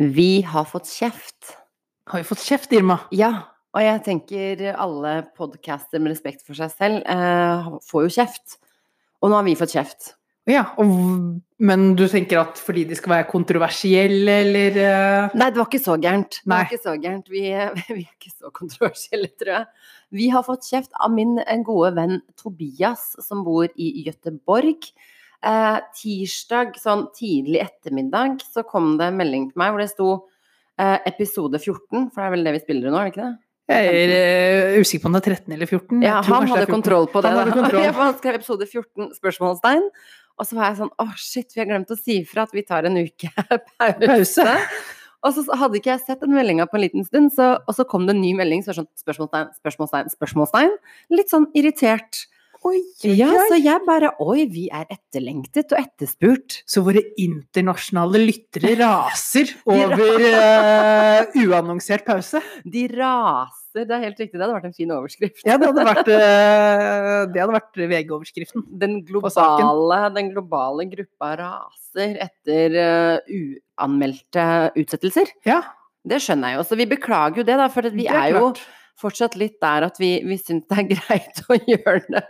Vi har fått kjeft. Har vi fått kjeft, Irma? Ja, og jeg tenker alle podcaster med respekt for seg selv eh, får jo kjeft. Og nå har vi fått kjeft. Ja, og, men du tenker at fordi de skal være kontroversielle, eller uh... Nei, det var ikke så gærent. Det var ikke så gærent. Vi, vi er ikke så kontroversielle, tror jeg. Vi har fått kjeft av min gode venn Tobias, som bor i Gøteborg. Eh, tirsdag sånn tidlig ettermiddag så kom det en melding til meg hvor det sto eh, episode 14, for det er vel det vi spiller nå, er det ikke det? Jeg er uh, usikker på om det er 13 eller 14. Ja, han hadde 14. kontroll på det. Han kontroll. Ja, han skrev episode 14, spørsmålstegn. Og så var jeg sånn, åh shit, vi har glemt å si ifra at vi tar en uke pause. Og så hadde ikke jeg sett den meldinga på en liten stund, så, og så kom det en ny melding, så var sånn spørsmålstegn, spørsmålstegn, spørsmålstegn. Litt sånn irritert. Oi, oi, Ja, oi. så jeg bare, oi, vi er etterlengtet og etterspurt. Så våre internasjonale lyttere raser over uh, uannonsert pause. De raser, det er helt riktig, det hadde vært en fin overskrift. Ja, det hadde vært, uh, vært VG-overskriften. Den den globale gruppa raser etter uh, uanmeldte utsettelser. Ja, Det skjønner jeg jo. Så vi beklager jo det, da. For vi det er, jo fortsatt litt der at vi, vi syns det er greit å gjøre det.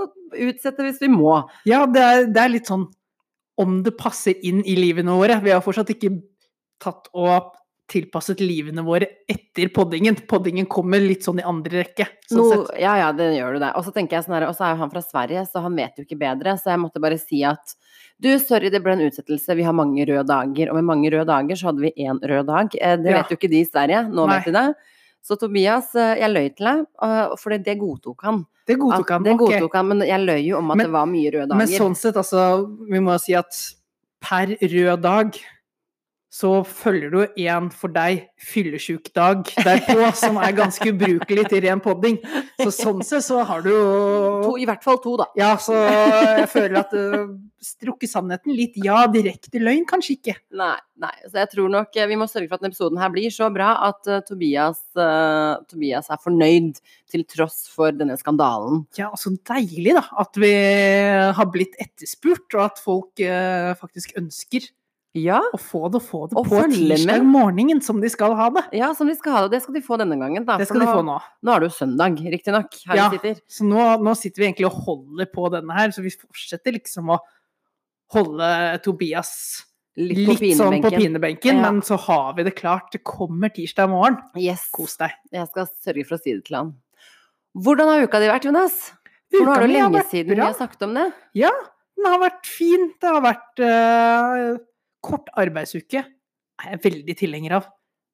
Og utsette hvis vi må. Ja, det er, det er litt sånn om det passer inn i livene våre. Vi har fortsatt ikke tatt og tilpasset livene våre etter poddingen. Poddingen kommer litt sånn i andre rekke. Sånn No, ja, ja, det gjør du det. Og så tenker jeg sånn her, og så er jo han fra Sverige, så han vet jo ikke bedre. Så jeg måtte bare si at du, sorry, det ble en utsettelse. Vi har mange røde dager. Og med mange røde dager så hadde vi én rød dag. Eh, Det Ja. vet jo ikke de i Sverige. Nå Nei. vet de det. Så Tobias, eh, jeg løy til deg, eh, for det godtok han. Det godtok han. Det ok. godtok han, men jeg løy jo om at Men- det var mye røde dager. Men sånn sett, altså, vi må si at per rød dag så følger du en for deg fyllesyk dag derpå, som er ganske ubrukelig til ren podding. Så sånn sett så har du jo to, I hvert fall to, da. Ja, så jeg føler at uh, Strukket sannheten litt. Ja, direkte løgn kanskje ikke. Nei, nei. Så jeg tror nok eh, vi må sørge for at denne episoden her blir så bra at uh, Tobias, uh, Tobias er fornøyd til tross for denne skandalen. Ja, så deilig, da. At vi har blitt etterspurt, og at folk eh, faktisk ønsker Ja, Og få det, få det Og på tirsdag med. morgenen som de skal ha det. ja, som de skal ha det. Det skal de få denne gangen, da. Det skal skal de få nå. Nå er det jo søndag, riktignok, her Ja. vi sitter. Så nå, nå sitter vi egentlig og holder på denne her, så vi fortsetter liksom å holde Tobias Litt, litt, på sånn på pinebenken. Ja. men så har vi det klart. Det kommer tirsdag morgen. Yes. Kos deg. Jeg skal sørge for å si det til han. Hvordan har uka di vært, Jonas? For nå er det jo lenge siden siden vi har snakket om det. Ja, den har vært fin. Det har vært eh, kort arbeidsuke. Er jeg veldig tilhenger av.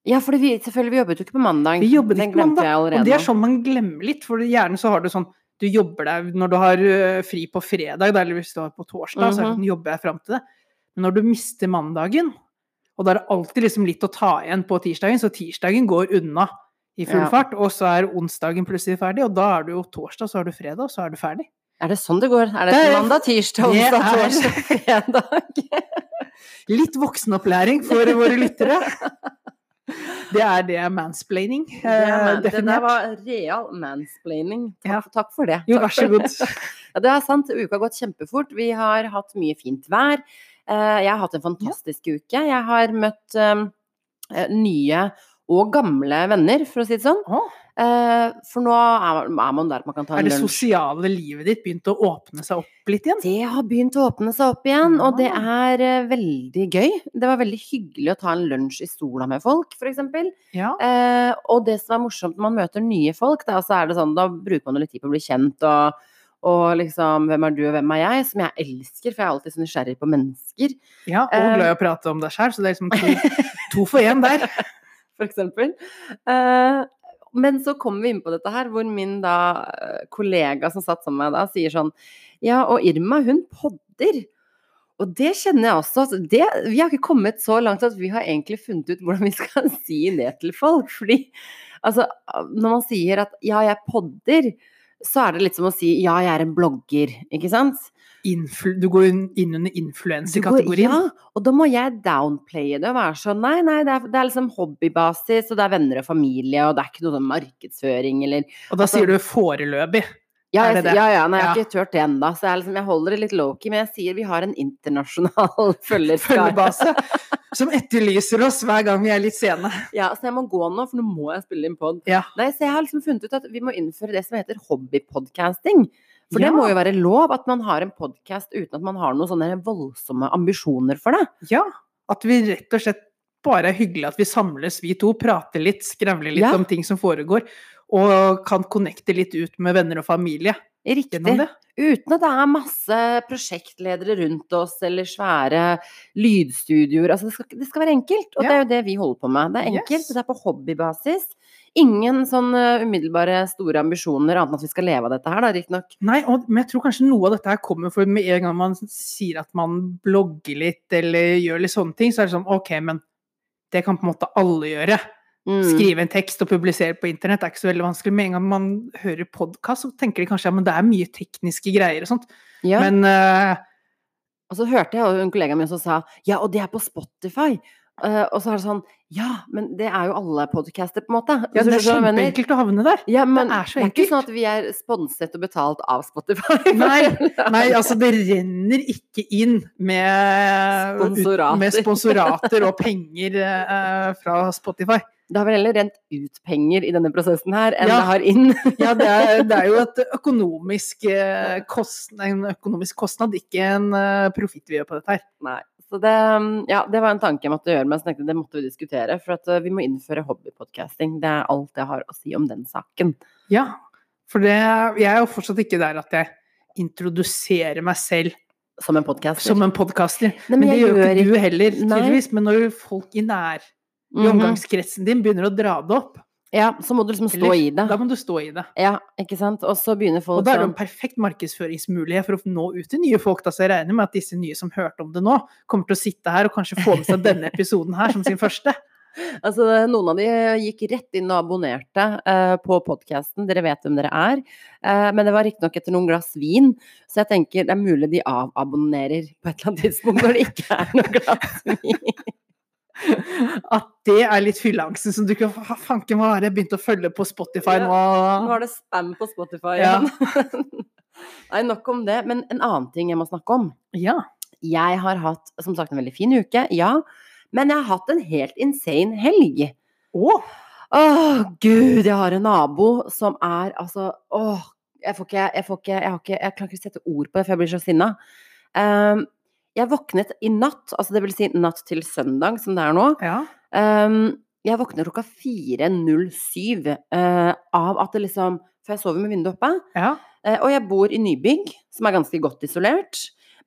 Ja, for vi, selvfølgelig, vi jobbet jo ikke på mandag. Vi jobbet Den ikke på mandag. Og det er sånn man glemmer litt, for gjerne så har du sånn Du jobber deg når du har øh, fri på fredag, eller hvis du har på torsdag, så -hmm. det Mhm. sånn, jobber jeg fram til det. Men når du mister mandagen, og da er det alltid liksom litt å ta igjen på tirsdagen, så tirsdagen går unna i full Ja. fart, og så er onsdagen plutselig ferdig, og da er du jo torsdag, så er du fredag, og så er du ferdig. Er det sånn det går? Er det, Det mandag, tirsdag, onsdag, torsdag, fredag? Litt voksenopplæring for våre lyttere. Det er det mansplaining. Det, eh, man- det der var real mansplaining. Takk, Ja. takk for det. Jo, vær så god. Ja, det er sant. Uka har gått kjempefort. Vi har hatt mye fint vær. Eh, Jeg har hatt en fantastisk uke. Jeg har møtt um, nye og gamle venner, for å si det sånn. Eh, For nå er man der man kan ta er det lunsj. sosiale livet ditt begynt å åpne seg opp litt igjen? Det har begynt å åpne seg opp igjen, og det er eh, veldig gøy. Det var veldig hyggelig å ta en lunsj i sola med folk, f.eks. Ja. Eh, og det som er morsomt når man møter nye folk, da, så er det sånn, da bruker man litt tid på å bli kjent og, og liksom Hvem er du, og hvem er jeg? Som jeg elsker, for jeg er alltid så nysgjerrig på mennesker, ja, og Eh, glad i å prate om deg sjøl, så det er liksom to, to for én der. for eksempel. Eh, men så kommer vi inn på dette her, hvor min da eh, kollega som satt sammen med meg da, sier sånn Ja, og Irma, hun podder. Og det kjenner jeg også. Det, vi har ikke kommet så langt at vi har egentlig funnet ut hvordan vi skal si det til folk. Fordi altså, når man sier at ja, jeg podder, så er det litt som å si ja, jeg er en blogger, ikke sant? Influ du går inn under influensekategorien? Ja, og da må jeg downplaye det og være sånn Nei, nei, det er, det er liksom hobbybasis, og det er venner og familie, og det er ikke noe sånn markedsføring eller Og da altså- sier du foreløpig. Ja, jeg, det det? ja, ja, nei, jeg har ikke turt det ennå, så jeg, liksom, jeg holder det litt low-key. Men jeg sier vi har en internasjonal følgerskare. Som etterlyser oss hver gang vi er litt sene. Ja, så jeg må gå nå, for nå må jeg spille inn pod. Ja. Nei, så jeg har liksom funnet ut at vi må innføre det som heter hobbypodcasting. For det Ja. må jo være lov at man har en podkast uten at man har noen sånne voldsomme ambisjoner for det. Ja, at vi rett og slett bare er hyggelig at vi samles, vi to, prater litt, skravler litt Ja. om ting som foregår, og kan connecte litt ut med venner og familie Riktig. Uten at det er masse prosjektledere rundt oss, eller svære lydstudioer. Altså, det skal, det skal være enkelt, og det er jo det vi holder på med. Det er enkelt, Yes. det er på hobbybasis. Ingen sånn umiddelbare store ambisjoner, annet enn at vi skal leve av dette her, da, riktignok. Nei, og, men jeg tror kanskje noe av dette her kommer for med en gang man sier at man blogger litt, eller gjør litt sånne ting, så er det sånn ok, men det kan på en måte alle gjøre. Mm. Skrive en tekst og publisere på internett er ikke så veldig vanskelig. Med en gang man hører podkast, så tenker de kanskje ja, men det er mye tekniske greier og sånt. Ja. Men uh, Og så hørte jeg en kollega min som sa ja, og det er på Spotify. Uh, og så er det sånn ja, men det er jo alle podcaster, på en måte. ja, det er kjempeenkelt å havne der. Ja, men Det er så ikke sånn at vi er sponset og betalt av Spotify. Nei, Nei, altså det renner ikke inn med Sponsorater. med sponsorater og penger uh, fra Spotify. Det har vel heller rent ut penger i denne prosessen her enn Ja. det har inn. Ja, det er, det er jo økonomisk, kostnad, en økonomisk kostnad, ikke en eh, profitt vi gjør på dette her. Nei. Så det, ja, det var en tanke jeg måtte gjøre, men jeg tenkte det måtte vi diskutere. For eh, vi må innføre hobbypodcasting. Det er alt jeg har å si om den saken. Ja, for det, jeg er jo fortsatt ikke der at jeg introduserer meg selv Som en podcaster. som en podkaster. Nei, Men det gjør ikke du heller, tydeligvis. Men når folk i nær i Mhm. omgangskretsen din begynner å dra det opp, Ja, så må du liksom stå eller- i det. da må du stå i det. Ja, ikke sant. Og så begynner folk Og da er det en perfekt markedsføringsmulighet for å nå ut til nye folk. Da, så jeg regner med at disse nye som hørte om det nå, kommer til å sitte her og kanskje få med seg denne episoden her som sin første. Altså, noen av de gikk rett inn og abonnerte uh, på podkasten. Dere vet hvem dere er. Uh, men det var riktignok etter noen glass vin, så jeg tenker det er mulig de avabonnerer på et eller annet tidspunkt når det ikke er noe glass vin. At det er litt fylleangsten som du fa- Fanken, hva har jeg begynt å følge på Spotify nå? Nå er det spam på Spotify Ja. Nei, nok om det. Men en annen ting jeg må snakke om. Ja. Jeg har hatt, som sagt, en veldig fin uke, ja. Men jeg har hatt en helt insane helg. Å, Åh, gud, jeg har en nabo som er altså Åh, jeg får ikke Jeg, får ikke, jeg, har ikke, jeg kan ikke sette ord på det, for jeg blir så sinna. Ehm, jeg våknet i natt, altså det vil si natt til søndag, som det er nå. ja. Um, jeg våknet klokka 4.07 uh, av at det liksom For jeg sover med vinduet oppe. ja. Uh, og jeg bor i nybygg, som er ganske godt isolert.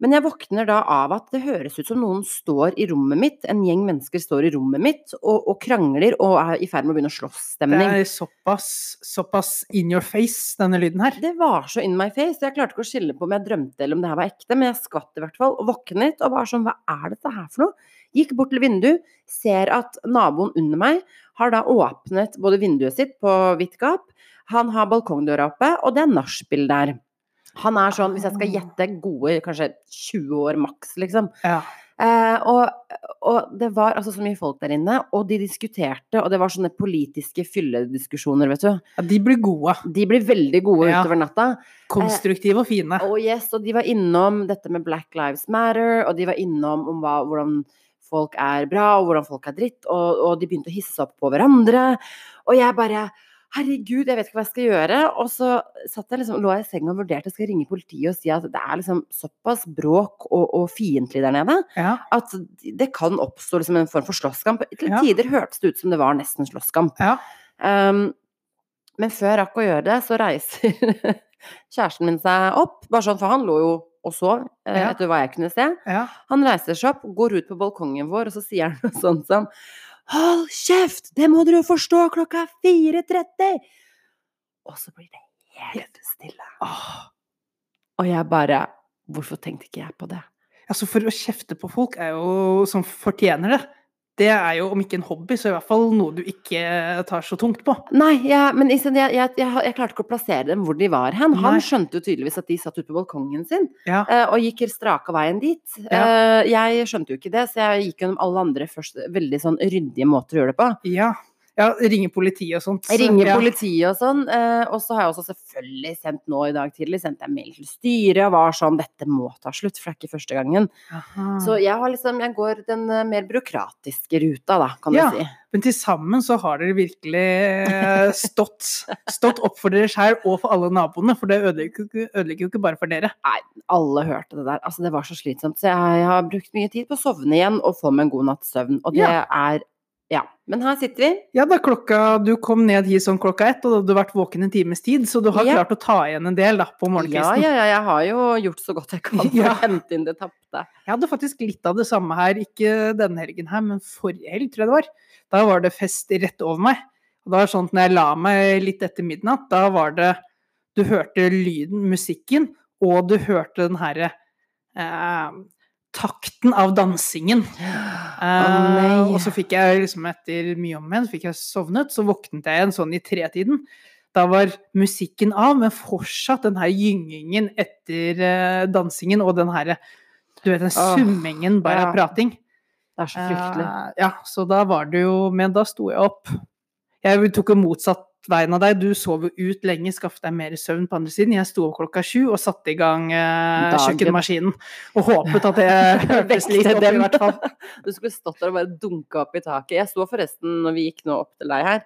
Men jeg våkner da av at det høres ut som noen står i rommet mitt, en gjeng mennesker står i rommet mitt og, og krangler og er i ferd med å begynne å Det slåss-stemning. er såpass, såpass in your face, denne lyden her. Det var så in my face. Jeg klarte ikke å skille på om jeg drømte eller om det her var ekte, men jeg skvatt i hvert fall. Og våknet og var sånn, hva er dette her for noe? Gikk bort til vinduet, ser at naboen under meg har da åpnet både vinduet sitt på vidt gap, han har balkongdøra oppe, og det er nachspiel der. Han er sånn, hvis jeg skal gjette, gode kanskje 20 år maks, liksom. Ja. Eh, og, og det var altså så mye folk der inne, og de diskuterte, og det var sånne politiske fyllediskusjoner, vet du. ja, de blir gode. De blir veldig gode Ja. utover natta. Konstruktive og fine. Og yes, og de var innom dette med Black Lives Matter, og de var innom om hva, hvordan folk er bra, og hvordan folk er dritt, og, og de begynte å hisse opp på hverandre. Og jeg bare Herregud, jeg vet ikke hva jeg skal gjøre. Og så satt jeg liksom, lå jeg i senga og vurderte skal jeg ringe politiet og si at det er liksom såpass bråk og, og fiendtlig der nede Ja. at det kan oppstå liksom en form for slåsskamp. Til Ja. tider hørtes det ut som det var nesten slåsskamp. Ja. Um, men før jeg rakk å gjøre det, så reiser kjæresten min seg opp. Bare sånn, for han lå jo og sov, eh, etter hva jeg kunne se. ja. Han reiser seg opp, går ut på balkongen vår, og så sier han noe sånt som Hold kjeft! Det må dere jo forstå! Klokka er 4.30! Og så blir det helt stille. Åh. Og jeg bare Hvorfor tenkte ikke jeg på det? Altså, for å kjefte på folk er jo som fortjener det. Det er jo om ikke en hobby, så i hvert fall noe du ikke tar så tungt på. Nei, ja, men jeg, jeg, jeg, jeg klarte ikke å plassere dem hvor de var hen. Han Nei. skjønte jo tydeligvis at de satt ute på balkongen sin, Ja. eh, og gikk straka veien dit. Eh, jeg skjønte jo ikke det, så jeg gikk gjennom alle andre først veldig sånn ryddige måter å gjøre det på. ja. Ja, ringe politiet og sånt. Ringe ja. politiet og sånn. Eh, og så har jeg også selvfølgelig sendt nå i dag tidlig sendt jeg mail til styret og var sånn Dette må ta slutt, for det er ikke første gangen. Aha. Så jeg har liksom Jeg går den eh, mer byråkratiske ruta, da, kan Ja. du si. Men til sammen så har dere virkelig eh, stått, stått opp for dere sjøl og for alle naboene, for det ødelegger jo ikke bare for dere. Nei, Alle hørte det der. Altså, det var så slitsomt. Så jeg har brukt mye tid på å sovne igjen og få meg en god natts søvn. Og det Ja. er Ja. Men her sitter vi. Ja, da klokka Du kom ned hit sånn klokka ett, og da hadde du vært våken en times tid, så du har Ja. klart å ta igjen en del da, på Ja, ja, ja. Jeg har jo gjort så godt jeg kan for Ja. å hente inn det tapte. Jeg hadde faktisk litt av det samme her, ikke denne helgen her, men forrige helg, tror jeg det var. Da var det fest rett over meg. Og da var det sånn at når jeg la meg litt etter midnatt, da var det Du hørte lyden, musikken, og du hørte den herre eh, takten av dansingen. Nei. og så fikk jeg liksom etter mye om igjen, så fikk jeg sovnet, så våknet jeg igjen sånn i tretiden. Da var musikken av, men fortsatt den her gyngingen etter eh, dansingen og den herre Du vet den summingen bare ja. av prating. Det er så fryktelig. Eh, ja, så da var det jo Men da sto jeg opp. Jeg tok jo motsatt veien av deg. Du sov jo ut lenge, skaffet deg mer søvn på andre siden. Jeg sto opp klokka sju og satte i gang eh, kjøkkenmaskinen. Og håpet at det hørtes litt opp, i hvert fall. Du skulle stått der og bare dunka opp i taket. Jeg så forresten, når vi gikk nå opp til deg her,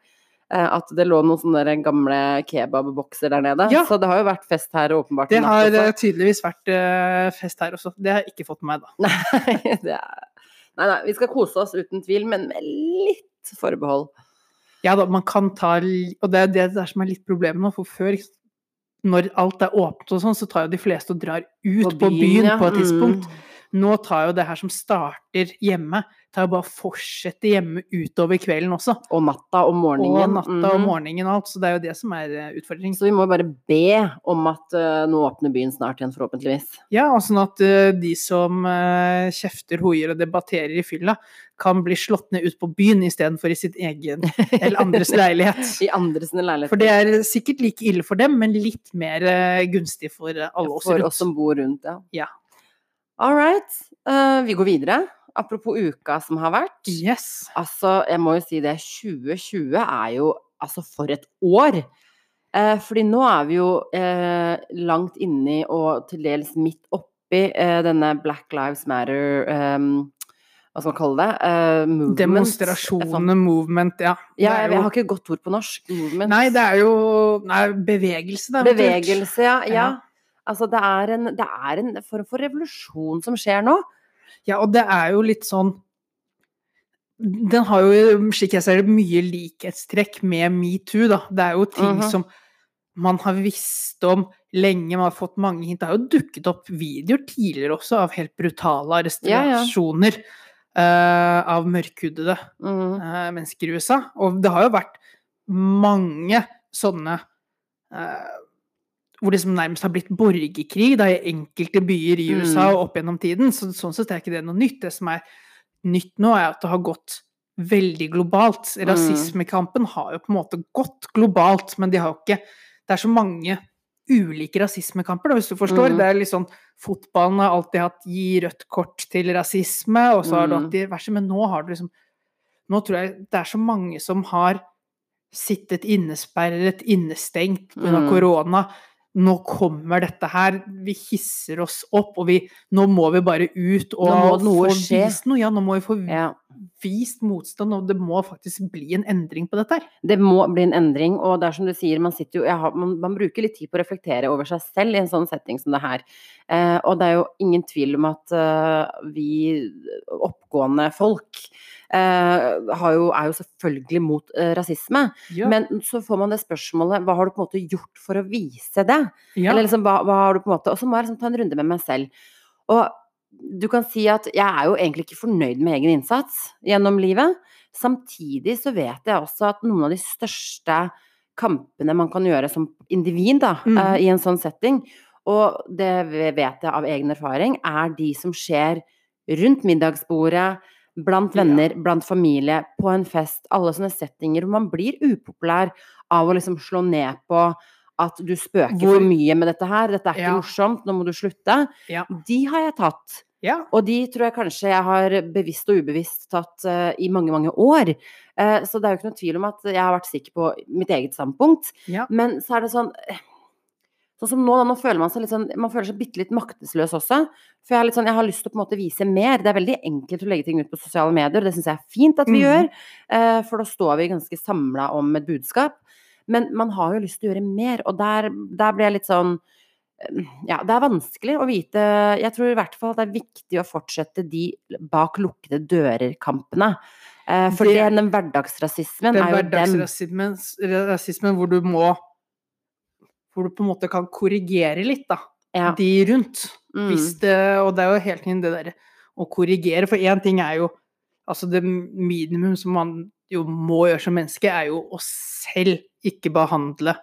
eh, at det lå noen sånne gamle kebabbokser der nede. Ja. Så det har jo vært fest her åpenbart. Det har eh, tydeligvis vært eh, fest her også. Det har jeg ikke fått med meg, da. Nei, det er... nei, nei, vi skal kose oss uten tvil, men med litt forbehold. Ja da, man kan ta Og det er det der som er litt problemet nå, for før når alt er åpent og sånn, så tar jo de fleste og drar ut på byen, ja. på et tidspunkt. Mm. Nå tar jo det her som starter hjemme, tar jo bare fortsette hjemme utover kvelden også. Og natta og morgenen. Og natta og Mhm. morgenen og alt, så det er jo det som er eh, utfordringen. Så vi må bare be om at uh, nå åpner byen snart igjen, forhåpentligvis. Ja, og sånn at uh, de som uh, kjefter, hoier og debatterer i fylla, kan bli slått ned ut på byen istedenfor i sitt egen eller andres leilighet. I andres leilighet. For det er sikkert like ille for dem, men litt mer gunstig for alle oss For rundt. oss som bor rundt, ja. Ja. All right. Uh, vi går videre. Apropos uka som har vært. Yes. Altså, jeg må jo si det, 2020 er jo altså for et år. Eh, fordi nå er vi jo eh, langt inni og til dels midt oppi eh, denne Black Lives Matter eh, Hva skal man kalle det? Eh, movement. Demonstrasjonene, movement, ja. Ja, jeg, jo- jeg har ikke et godt ord på norsk. Movement. Nei, det er jo nei, bevegelse, da. Bevegelse, ja. ja. Ja. Altså, det er, en, det er en form for revolusjon som skjer nå. Ja, og det er jo litt sånn Den har jo, slik jeg ser det, mye likhetstrekk med metoo, da. Det er jo ting Mhm. som man har visst om lenge, man har fått mange hint. Det har jo dukket opp videoer tidligere også av helt brutale Ja, ja. arrestasjoner eh, av mørkhudede Mhm. uh, mennesker i USA. Og det har jo vært mange sånne eh, hvor det som nærmest har blitt borgerkrig da, i enkelte byer i USA Mm. opp gjennom tiden. Så, sånn sett er ikke det noe nytt. Det som er nytt nå, er at det har gått veldig globalt. Mm. Rasismekampen har jo på en måte gått globalt, men de har jo ikke Det er så mange ulike rasismekamper, da, hvis du forstår. Mm. Det er litt sånn Fotballen har alltid hatt gi rødt kort til rasisme, og så har du Mm. hatt diverse, men nå har du liksom Nå tror jeg det er så mange som har sittet innesperret, innestengt pga. Mm. korona. Nå kommer dette her, vi hisser oss opp, og vi Nå må vi bare ut og få vist noe. Ja, nå må vi få Ja. Vist motstand, og det må faktisk bli en endring på dette her. Det må bli en endring, og det er som du sier, man, sitter jo, har, man, man bruker litt tid på å reflektere over seg selv i en sånn setting som det her. Eh, og det er jo ingen tvil om at eh, vi oppgående folk eh, har jo, er jo selvfølgelig mot eh, rasisme. Ja. Men så får man det spørsmålet, hva har du på en måte gjort for å vise det? ja. Eller liksom, hva, hva har du på en måte Og så må jeg liksom ta en runde med meg selv. Og du kan si at jeg er jo egentlig ikke fornøyd med egen innsats gjennom livet. Samtidig så vet jeg også at noen av de største kampene man kan gjøre som individ da, Mm. uh, i en sånn setting, og det vet jeg av egen erfaring, er de som skjer rundt middagsbordet, blant Ja. venner, blant familie, på en fest. Alle sånne settinger hvor man blir upopulær av å liksom slå ned på at du spøker Hvor- for mye med dette her, dette er ikke Ja. morsomt, nå må du slutte. Ja. De har jeg tatt. Ja. Og de tror jeg kanskje jeg har bevisst og ubevisst tatt uh, i mange, mange år. Uh, så det er jo ikke noe tvil om at jeg har vært sikker på mitt eget standpunkt. Ja. Men så er det sånn Sånn som nå, da, nå føler man seg litt sånn Man føler seg bitte litt maktesløs også. For jeg, er litt sånn, jeg har lyst til å på en måte vise mer. Det er veldig enkelt å legge ting ut på sosiale medier, og det syns jeg er fint at vi mm. gjør. Uh, For da står vi ganske samla om et budskap. Men man har jo lyst til å gjøre mer, og der, der blir jeg litt sånn eh, Ja, det er vanskelig å vite Jeg tror i hvert fall det er viktig å fortsette de bak lukkede dører-kampene. Eh, For Det- den hverdagsrasismen Den er jo den. hverdagsrasismen rasismen hvor du må Hvor du på en måte kan korrigere litt, da. Ja. De rundt. Mm. Hvis det, og det er jo helt tiden det derre å korrigere. For én ting er jo Altså det minimum som man jo må gjøre som menneske, er jo å selv ikke behandle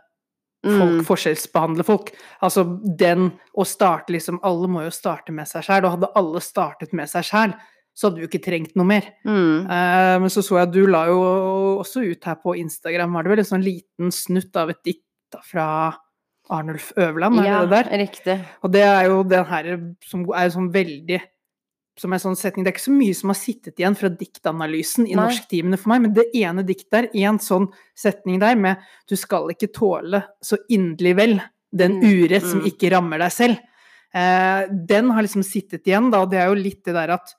folk, Mm. forskjellsbehandle folk. Altså den å starte liksom Alle må jo starte med seg sjæl, og hadde alle startet med seg sjæl, så hadde du ikke trengt noe mer. Mm. Uh, men så så jeg at du la jo også ut her på Instagram, var det vel en sånn liten snutt av et dikt fra Arnulf Øverland, er Ja, det det der? riktig. Og det er jo den her som er sånn veldig som en sånn setning. Det er ikke så mye som har sittet igjen fra diktanalysen i norsktimene for meg, men det ene diktet der, en sånn setning der med 'du skal ikke tåle så inderlig vel den Mm, urett som mm. ikke rammer deg selv', eh, den har liksom sittet igjen, da, og det er jo litt det der at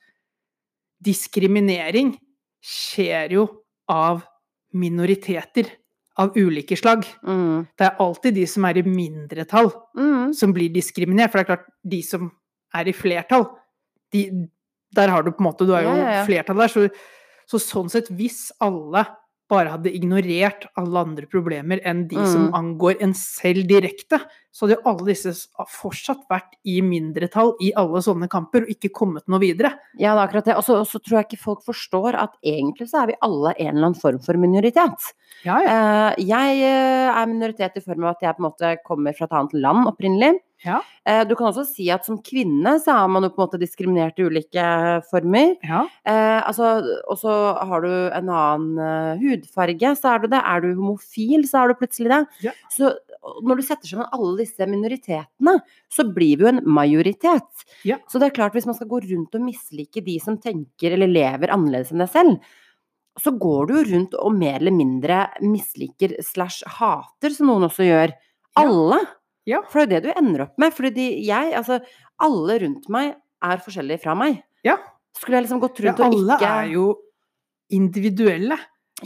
diskriminering skjer jo av minoriteter av ulike slag. Mm. Det er alltid de som er i mindretall, Mm. som blir diskriminert. For det er klart, de som er i flertall, de, der har du på en måte Du er jo Ja, ja, ja. flertall der. Så, så sånn sett, hvis alle bare hadde ignorert alle andre problemer enn de som Mm. angår en selv direkte, så hadde jo alle disse fortsatt vært i mindretall i alle sånne kamper, og ikke kommet noe videre. Ja, det er akkurat det. Og så tror jeg ikke folk forstår at egentlig så er vi alle en eller annen form for minoritet. Ja, ja. Eh, jeg eh, er minoritet i form av at jeg på en måte kommer fra et annet land opprinnelig. Ja. Eh, du kan også si at som kvinne så er man jo på en måte diskriminert i ulike former. ja. Eh, altså, og så har du en annen eh, hudfarge, så er du det. Er du homofil, så er du plutselig det. Ja. Så når du setter sammen alle disse minoritetene, så blir vi jo en majoritet. Ja. Så det er klart, hvis man skal gå rundt og mislike de som tenker eller lever annerledes enn deg selv, så går du jo rundt og mer eller mindre misliker slash hater, som noen også gjør. Alle. Ja. For det er jo det du ender opp med. Fordi de, jeg, altså alle rundt meg er forskjellige fra meg. Ja. Skulle jeg liksom gått Ja, rundt og alle ikke er jo individuelle.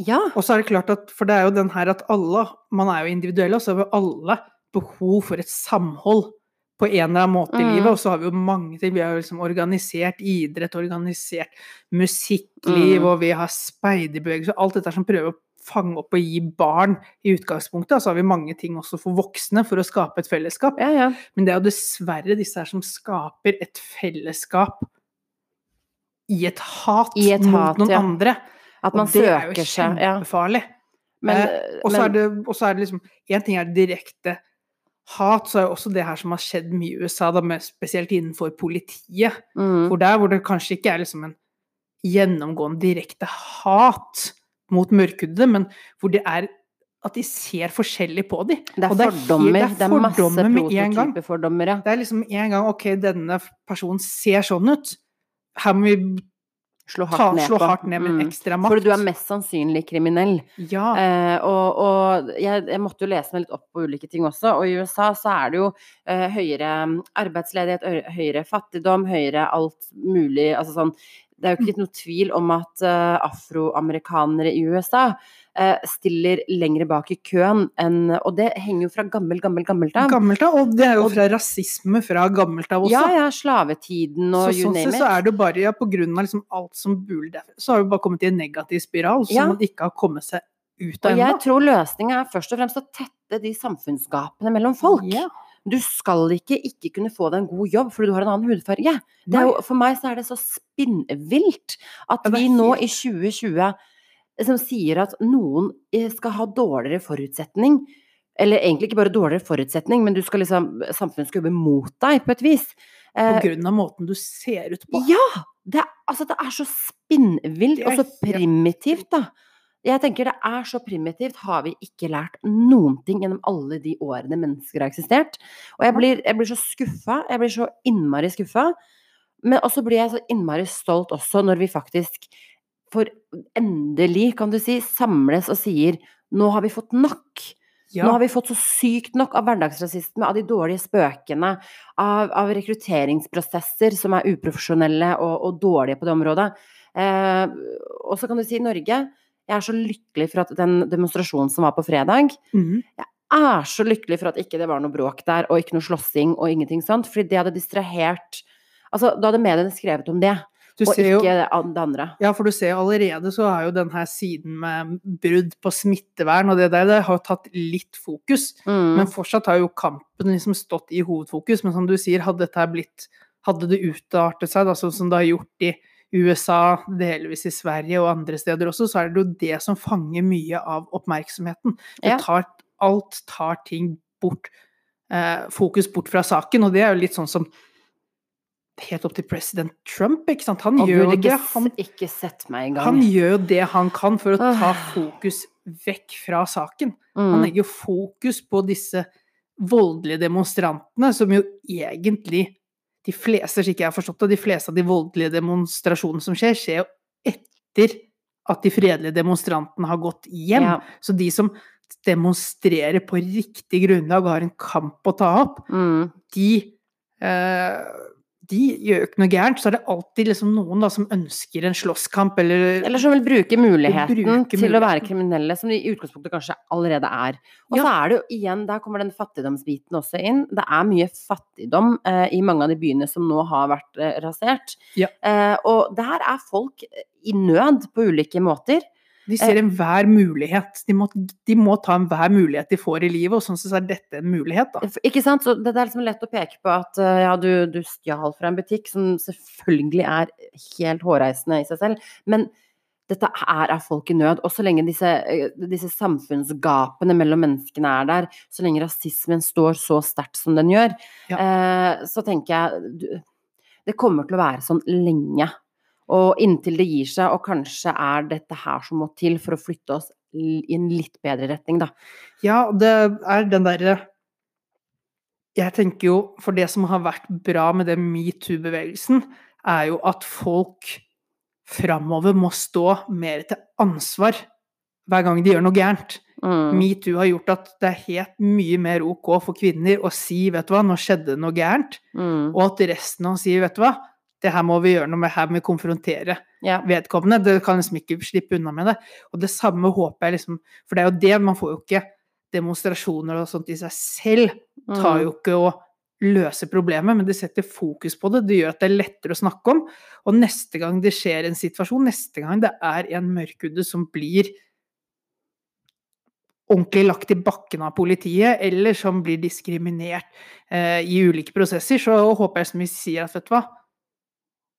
Ja. Og så er det klart at, for det er jo den her at alle, man er jo individuelle, og så har vi alle behov for et samhold på en eller annen måte i Mm. livet. Og så har vi jo mange ting. Vi har jo liksom organisert idrett, organisert musikkliv, Mm. og vi har speiderbevegelse, alt dette som prøver å fange opp og gi barn i utgangspunktet. Så har vi mange ting også for voksne for å skape et fellesskap. Ja, ja. Men det er jo dessverre disse her som skaper et fellesskap i et hat I et mot hat, noen ja. andre. At man og det er jo søker. Ja. kjempefarlig. Men, eh, og så er det, er det liksom Én ting er det direkte hat, så er jo også det her som har skjedd mye i USA, da, med, spesielt innenfor politiet. mm, Hvor der hvor det kanskje ikke er liksom en gjennomgående direkte hat mot mørkhudede, men hvor det er at de ser forskjellig på dem. det er er fordommer. det er er fordommer med en gang. prototypefordommer, ja. Det er liksom en gang OK, denne personen ser sånn ut. Her må vi Slå ta, hardt ned slå hardt ned med Mm. ekstra makt. Fordi du er mest sannsynlig kriminell. Ja. Eh, og og jeg, jeg måtte jo lese meg litt opp på ulike ting også, og i USA så er det jo eh, høyere arbeidsledighet, høyere fattigdom, høyere alt mulig Altså sånn Det er jo ikke noe tvil om at eh, afroamerikanere i USA eh, stiller lengre bak i køen enn Og det henger jo fra gammel, gammel, gammelt av. Gammelt av, og det er jo Og- fra rasisme fra gammelt av også. Ja, ja, slavetiden og så you sånn name it. så er det bare ja, på grunn av liksom alt som buler der, så har vi bare kommet i en negativ spiral som Ja. man ikke har kommet seg ut av Og jeg tror løsninga er først og fremst å tette de samfunnsgapene mellom folk. Ja. Du skal ikke ikke kunne få deg en god jobb fordi du har en annen hudfarge. Det jo, for meg så er det så spinnvilt at vi nå i 2020 som sier at noen eh, skal ha dårligere forutsetning. Eller egentlig ikke bare dårligere forutsetning, men liksom, samfunnet skal jobbe mot deg på et vis. På Eh, grunn av måten du ser ut på. ja! Det, er- altså, det er så spinnvilt og så primitivt, da. Jeg tenker det er så primitivt, har vi ikke lært noen ting gjennom alle de årene mennesker har eksistert. Og jeg blir, jeg blir så skuffa, jeg blir så innmari skuffa. Men også blir jeg så innmari stolt også når vi faktisk for endelig, kan du si, samles og sier nå har vi fått nok. Ja. Nå har vi fått så sykt nok av hverdagsrasisme, av de dårlige spøkene, av, av rekrutteringsprosesser som er uprofesjonelle og, og dårlige på det området. Eh, og så kan du si Norge. Jeg er så lykkelig for at den demonstrasjonen som var på fredag, jeg er så lykkelig for at ikke det var noe bråk der, og ikke noe slåssing og ingenting sånt. Fordi det hadde distrahert Altså, da hadde mediene skrevet om det, Du og ser jo ikke det andre. Ja, for du ser allerede så er jo denne siden med brudd på smittevern og det der, det har jo tatt litt fokus. Mm. Men fortsatt har jo kampen liksom stått i hovedfokus. Men som du sier, hadde dette blitt Hadde det utartet seg, da, sånn som det har gjort i USA, delvis i Sverige og andre steder også, så er det jo det som fanger mye av oppmerksomheten. Det tar, alt tar ting bort. Eh, fokus bort fra saken, og det er jo litt sånn som Helt opp til president Trump, ikke sant. Han Og gjør ikke, Han ikke sett meg engang. han gjør jo det han kan for å ta fokus vekk fra saken. Han Mm. legger jo fokus på disse voldelige demonstrantene, som jo egentlig De fleste, slik jeg har forstått det, de fleste av de voldelige demonstrasjonene som skjer, skjer jo etter at de fredelige demonstrantene har gått hjem. Ja. Så de som demonstrerer på riktig grunnlag og har en kamp å ta opp, Mm. de eh, de gjør ikke noe gærent, så er det alltid liksom noen da som ønsker en slåsskamp, eller Eller som vil bruke muligheten bruke til å være kriminelle, som de i utgangspunktet kanskje allerede er. Og Ja. så er det jo igjen, der kommer den fattigdomsbiten også inn. Det er mye fattigdom eh, i mange av de byene som nå har vært eh, rasert. Ja. Eh, og der er folk i nød på ulike måter. De ser enhver mulighet. De må, de må ta enhver mulighet de får i livet, og sånn sett er dette en mulighet, da. Ikke sant? Så det er liksom lett å peke på at eh, ja, du, du stjal fra en butikk, som selvfølgelig er helt hårreisende i seg selv, men dette er av folk i nød. Og så lenge disse, eh, disse samfunnsgapene mellom menneskene er der, så lenge rasismen står så sterkt som den gjør, eh, så tenker jeg du, det kommer til å være sånn lenge. Og inntil det gir seg, og kanskje er dette her som må til for å flytte oss i en litt bedre retning, da. Ja, det er den derre Jeg tenker jo, for det som har vært bra med den metoo-bevegelsen, er jo at folk framover må stå mer til ansvar hver gang de gjør noe gærent. Mm. Metoo har gjort at det er helt mye mer ok for kvinner å si 'vet du hva, nå skjedde det noe gærent', Mm. og at resten av oss sier 'vet du hva, det her må vi gjøre noe med, her må vi konfrontere' Ja. vedkommende. Det kan liksom ikke slippe unna med det. Og det samme håper jeg liksom For det er jo det, man får jo ikke demonstrasjoner og sånt i seg selv. Tar Mm. jo ikke å løse problemet, men det setter fokus på det. Det gjør at det er lettere å snakke om. Og neste gang det skjer en situasjon, neste gang det er en mørkhudet som blir ordentlig lagt i bakken av politiet, eller som blir diskriminert eh, i ulike prosesser, så håper jeg som vi sier at vet du hva,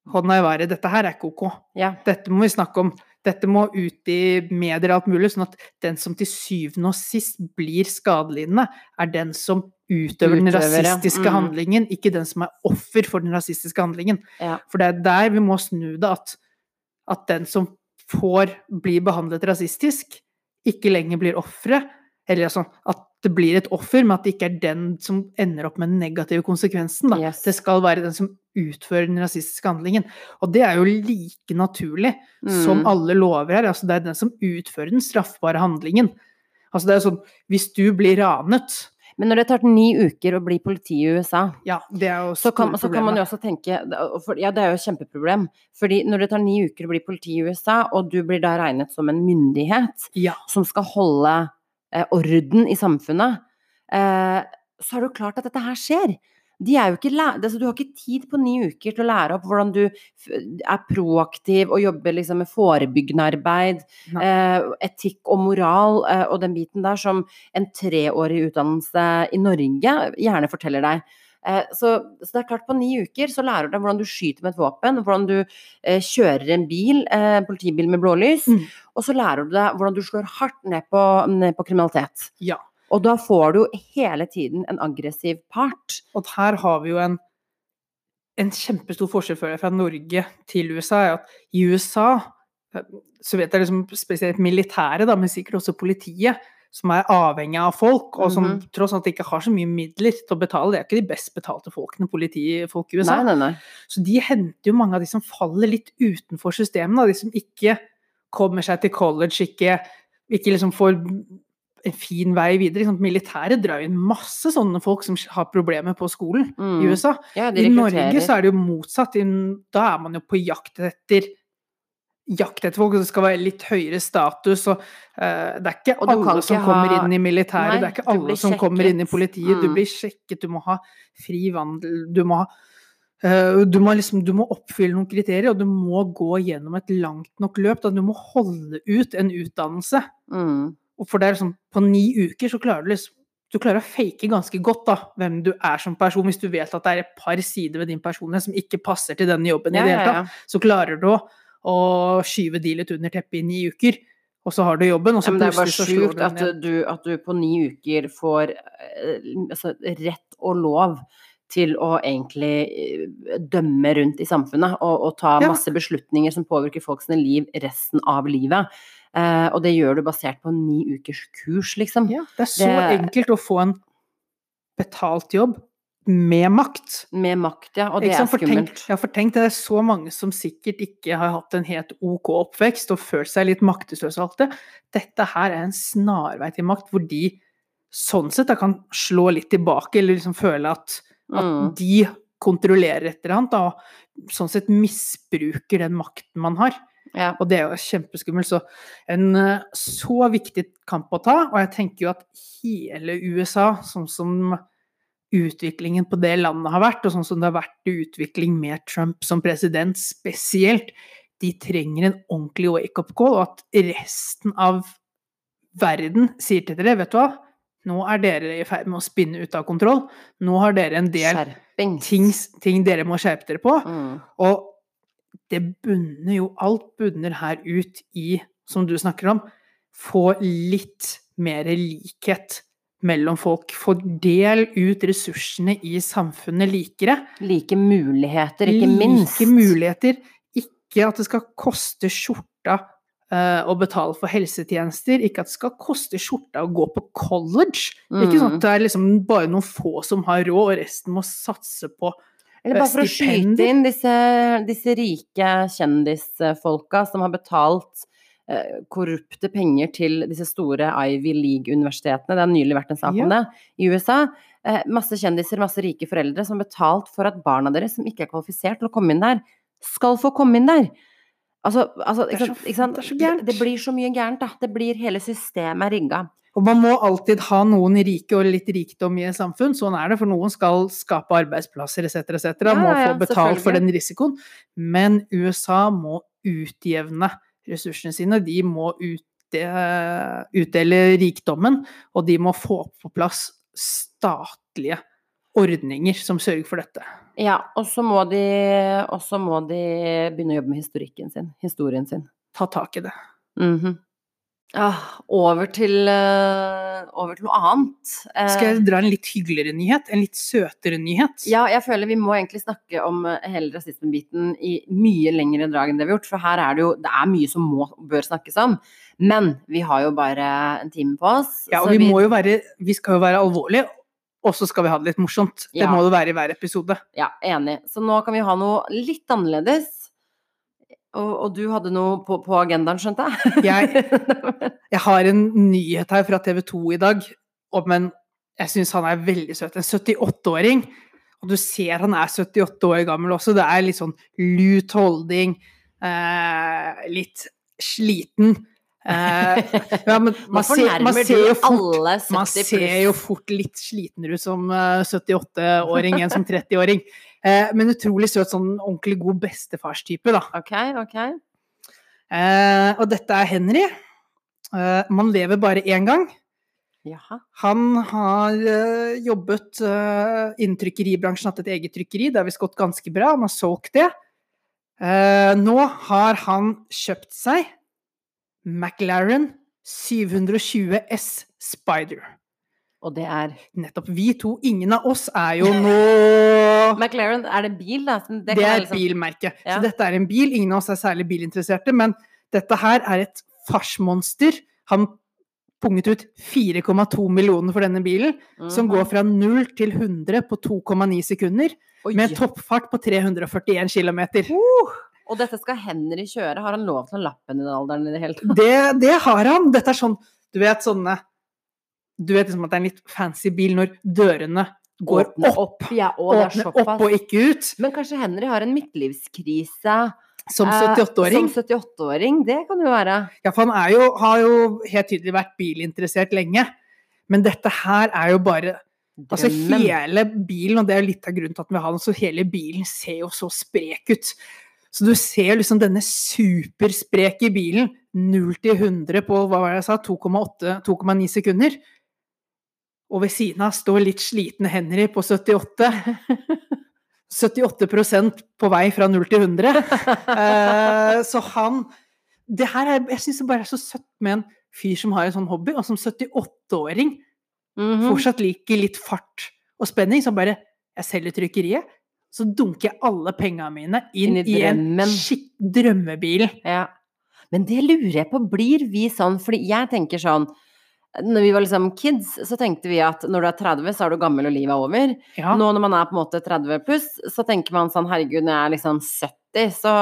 hånda i været, dette her er ikke ok. Ja. Dette må vi snakke om. Dette må ut i medier og alt mulig, sånn at den som til syvende og sist blir skadelidende, er den som utøver den rasistiske ja. Mm. handlingen, ikke den som er offer for den rasistiske handlingen. Ja. For det er der vi må snu det, at, at den som får bli behandlet rasistisk, ikke lenger blir offeret. Eller sånn at det blir et offer, men at det ikke er den som ender opp med den negative konsekvensen. Yes. Det skal være den som utfører den rasistiske handlingen. Og det er jo like naturlig som Mm. alle lover her. Altså, det er den som utfører den straffbare handlingen. Altså, det er sånn Hvis du blir ranet Men når det tar ni uker å bli politi i USA, Ja, så kan, så kan man jo også tenke Ja, det er jo et kjempeproblem. Fordi når det tar ni uker å bli politi i USA, og du blir da regnet som en myndighet Ja. som skal holde orden i samfunnet, eh, så er det jo klart at dette her skjer. De ikke altså, du har ikke tid på ni uker til å lære opp hvordan du er proaktiv og jobber liksom med forebyggende arbeid, eh, etikk og moral eh, og den biten der som en treårig utdannelse i Norge gjerne forteller deg. Eh, så, så det er klart, på ni uker så lærer du deg hvordan du skyter med et våpen, hvordan du eh, kjører en bil, eh, politibil med blålys, Mm. Og så lærer du deg hvordan du slår hardt ned på, ned på kriminalitet. Ja. Og da får du hele tiden en aggressiv part. Og her har vi jo en, en kjempestor forskjell fra Norge til USA. er at I USA eh, så vet jeg liksom spesielt militæret, da, men sikkert også politiet, som er avhengig av folk, og som Mhm. tross alt ikke har så mye midler til å betale. Det er ikke de best betalte folkene, politifolk i USA. Nei, nei, nei. Så de henter jo mange av de som faller litt utenfor systemet, de som ikke kommer seg til college, ikke, ikke liksom får en fin vei videre. Liksom, militæret drar inn masse sånne folk som har problemer på skolen Mm. i USA. Ja, I Norge så er det jo motsatt. Da er man jo på jakt etter jakt etter folk, og det skal være litt høyere status. Og, uh, det er ikke alle som ikke kommer ha- inn i militæret, Nei, det er ikke alle som kommer inn i politiet. politiet. Du Mm. blir sjekket, du må ha fri vandel, du må ha du må, liksom, du må oppfylle noen kriterier, og du må gå gjennom et langt nok løp. Da. Du må holde ut en utdannelse. Mm. Og for det er sånn, på ni uker så klarer du liksom du klarer å fake ganske godt da, hvem du er som person, hvis du vet at det er et par sider ved din personlighet som ikke passer til denne jobben Ja, i det hele tatt. ja. ja. Så klarer du å, skyve de litt under teppet i ni uker, og så har du jobben, og så men det er bare sjukt at at du på ni uker får eh, altså, rett og lov til å egentlig eh, dømme rundt i samfunnet og, og ta Ja. masse beslutninger som påvirker folks liv resten av livet. Eh, og det gjør du basert på en ni ukers kurs, liksom. Ja, det er så Det- enkelt å få en betalt jobb med makt. Med makt, ja. Og det er skummelt. ja, for tenk, det er så mange som sikkert ikke har hatt en helt ok oppvekst og følt seg litt maktesløse og alt det. Dette her er en snarvei til makt, hvor de sånn sett kan slå litt tilbake, eller liksom føle at, at Mm. de kontrollerer et eller annet, og sånn sett misbruker den makten man har. Ja. Og det er jo kjempeskummelt. Så en eh, så viktig kamp å ta, og jeg tenker jo at hele USA, sånn som utviklingen på det landet har vært, og sånn som det har vært utvikling med Trump som president spesielt, de trenger en ordentlig wake-up call, og at resten av verden sier til dere, vet du hva, nå er dere i ferd med å spinne ut av kontroll, nå har dere en del ting, ting dere må skjerpe dere på, Mm. og det bunner jo Alt bunner her ut i, som du snakker om, få litt mer likhet mellom folk. Fordel ut ressursene i samfunnet likere. Like muligheter, ikke minst. Like muligheter. Ikke at det skal koste skjorta å betale for helsetjenester. Ikke at det skal koste skjorta å gå på college. Ikke sånn Mm. at det er liksom bare noen få som har råd, og resten må satse på Eller bare for å skyte inn disse, disse rike kjendisfolka som har betalt eh, korrupte penger til disse store Ivy League-universitetene. Det har nylig vært en sak Ja. om det i USA. Eh, masse kjendiser, masse rike foreldre som har betalt for at barna deres, som ikke er kvalifisert til å komme inn der, skal få komme inn der. Altså, altså ikke, sant, ikke sant? det er så gærent. Det, blir så mye gærent, da. Det blir hele systemet rigga. Og man må alltid ha noen rike og litt rikdom i et samfunn. Sånn er det, for noen skal skape arbeidsplasser etc., etc. Ja, Må få betalt for den risikoen. Men USA må utjevne ressursene sine. De må utdele rikdommen, og de må få på plass statlige ordninger som sørger for dette. Ja, og så må de, må de begynne å jobbe med historikken sin. Historien sin. Ta tak i det. Mhm. Ah, over til eh, over til noe annet. Eh, Skal jeg dra en litt hyggeligere nyhet? En litt søtere nyhet? ja, jeg føler vi må egentlig snakke om eh, hele rasismebiten i mye lengre drag enn det vi har gjort, for her er det jo det er mye som må bør snakkes om. Men vi har jo bare en time på oss. Ja, og så vi må jo være Vi skal jo være alvorlige, og så skal vi ha det litt morsomt. Det Ja. må det være i hver episode. Ja, enig. Så nå kan vi ha noe litt annerledes. Og, og du hadde noe på, på agendaen, skjønte jeg? Jeg, jeg har en nyhet her fra TV 2 i dag om en Jeg syns han er veldig søt. En 78-åring. Og du ser han er 78 år gammel også. Det er litt sånn lut holding. Eh, litt sliten. Eh, ja, men man ser, man ser fort Man ser jo fort litt slitenere ut som eh, 78-åring enn som 30-åring. Eh, men utrolig søt, sånn ordentlig god bestefarstype, da. Okay, okay. Eh, og dette er Henry. Eh, man lever bare én gang. Jaha. Han har uh, jobbet uh, innen trykkeribransjen, hatt et eget trykkeri. Det har visst gått ganske bra. Han har solgt det. Uh, nå har han kjøpt seg McLaren 720 S Spider. Og det er Nettopp vi to, ingen av oss er jo nå McLaren, er det bil, da? Det, Det er liksom- bilmerke. Ja. Så dette er en bil. Ingen av oss er særlig bilinteresserte, men dette her er et farsmonster. Han punget ut 4,2 millioner for denne bilen, som Mhm. går fra 0 til 100 på 2,9 sekunder, Oi. med en toppfart på 341 km. Uh, og dette skal Henry kjøre. Har han lov til å lappe den i den alderen i det hele tatt? Det, det har han! Dette er sånn, du vet sånne Du vet liksom at det er en litt fancy bil når dørene går Åpne opp, Ja, og det er åpner opp og ikke ut. Men kanskje Henry har en midtlivskrise Som eh, 78-åring. Som 78-åring, det kan jo være. Ja, for han jo, har jo helt tydelig vært bilinteressert lenge. Men dette her er jo bare Altså hele bilen, og det er jo litt av grunnen til at vi har den, så hele bilen ser jo så sprek ut. Så du ser liksom denne superspreke bilen, 0 til 100 på hva var det jeg sa, 2,8 2,9 sekunder. Og ved siden av står litt slitne Henry på 78. 78% på vei fra 0 til 100. Eh, så han det her er, Jeg syns det bare er så søtt med en fyr som har en sånn hobby, og som 78-åring Mhm. fortsatt liker litt fart og spenning, så bare Jeg selger trykkeriet, så dunker jeg alle pengene mine inn, Inn i i en skitt drømmebil. Ja. Men det lurer jeg på, blir vi sånn? Fordi jeg tenker sånn når vi var liksom kids, så tenkte vi at når du er 30, så er du gammel og livet er over. Ja. Nå når man er på en måte 30 pluss, så tenker man sånn herregud, når jeg er liksom 70, så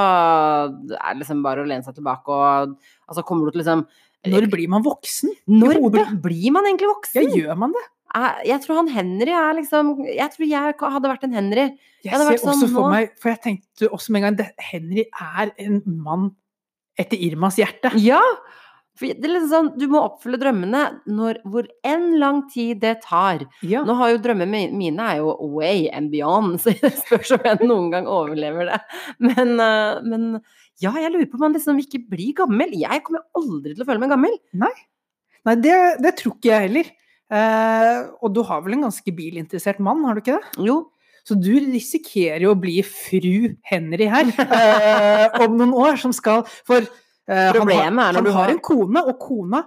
er det liksom bare å lene seg tilbake og Altså kommer du til liksom Når blir man voksen? Når blir man egentlig voksen? Ja, gjør man det? Jeg, tror han Henry er liksom Jeg tror jeg hadde vært en Henry. Jeg jeg ser sånn, også for meg For jeg tenkte også med en gang det, Henry er en mann etter Irmas hjerte. Ja! For det er liksom sånn, du må oppfylle drømmene når, hvor enn lang tid det tar. Ja. Nå har jo drømmene mine er jo way and beyond, så det spørs om jeg noen gang overlever det. Men, eh, men ja, jeg lurer på om man liksom ikke blir gammel. Jeg kommer aldri til å føle meg gammel. Nei, det, det tror ikke jeg heller. Eh, og du har vel en ganske bilinteressert mann, har du ikke det? Jo. Så du risikerer jo å bli fru Henry her eh, om noen år, som skal For eh, Problemet han, er når du har en kone, og kona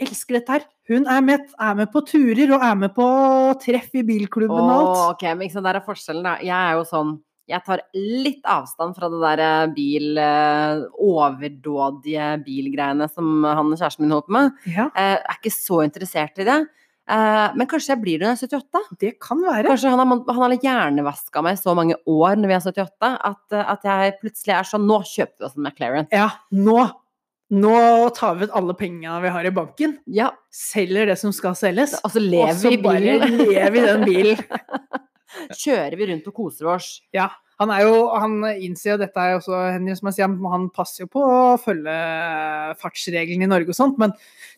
elsker dette her. Hun er med, er med på turer og er med på treff i bilklubben og alt. Ok, men der er forskjellen, da. Jeg er jo sånn jeg tar litt avstand fra det der bil Overdådige bilgreiene som han og kjæresten min holder på med. Ja, Jeg er ikke så interessert i det. Eh, men kanskje jeg blir det når jeg er 78? det kan være. Kanskje han har, han har hjernevaska meg så mange år når vi er 78, at, eh, at jeg plutselig er sånn Nå kjøper vi oss en McLaren. Ja, nå Nå tar vi ut alle pengene vi har i banken, Ja, selger det som skal selges, så og lever så vi i bare bilen. lever vi i den bilen. Kjører vi rundt og koser oss. Ja, han er jo Han innser jo dette er også Henry, som jeg sier, han- passer jo på å følge fartsreglene i Norge og sånt, men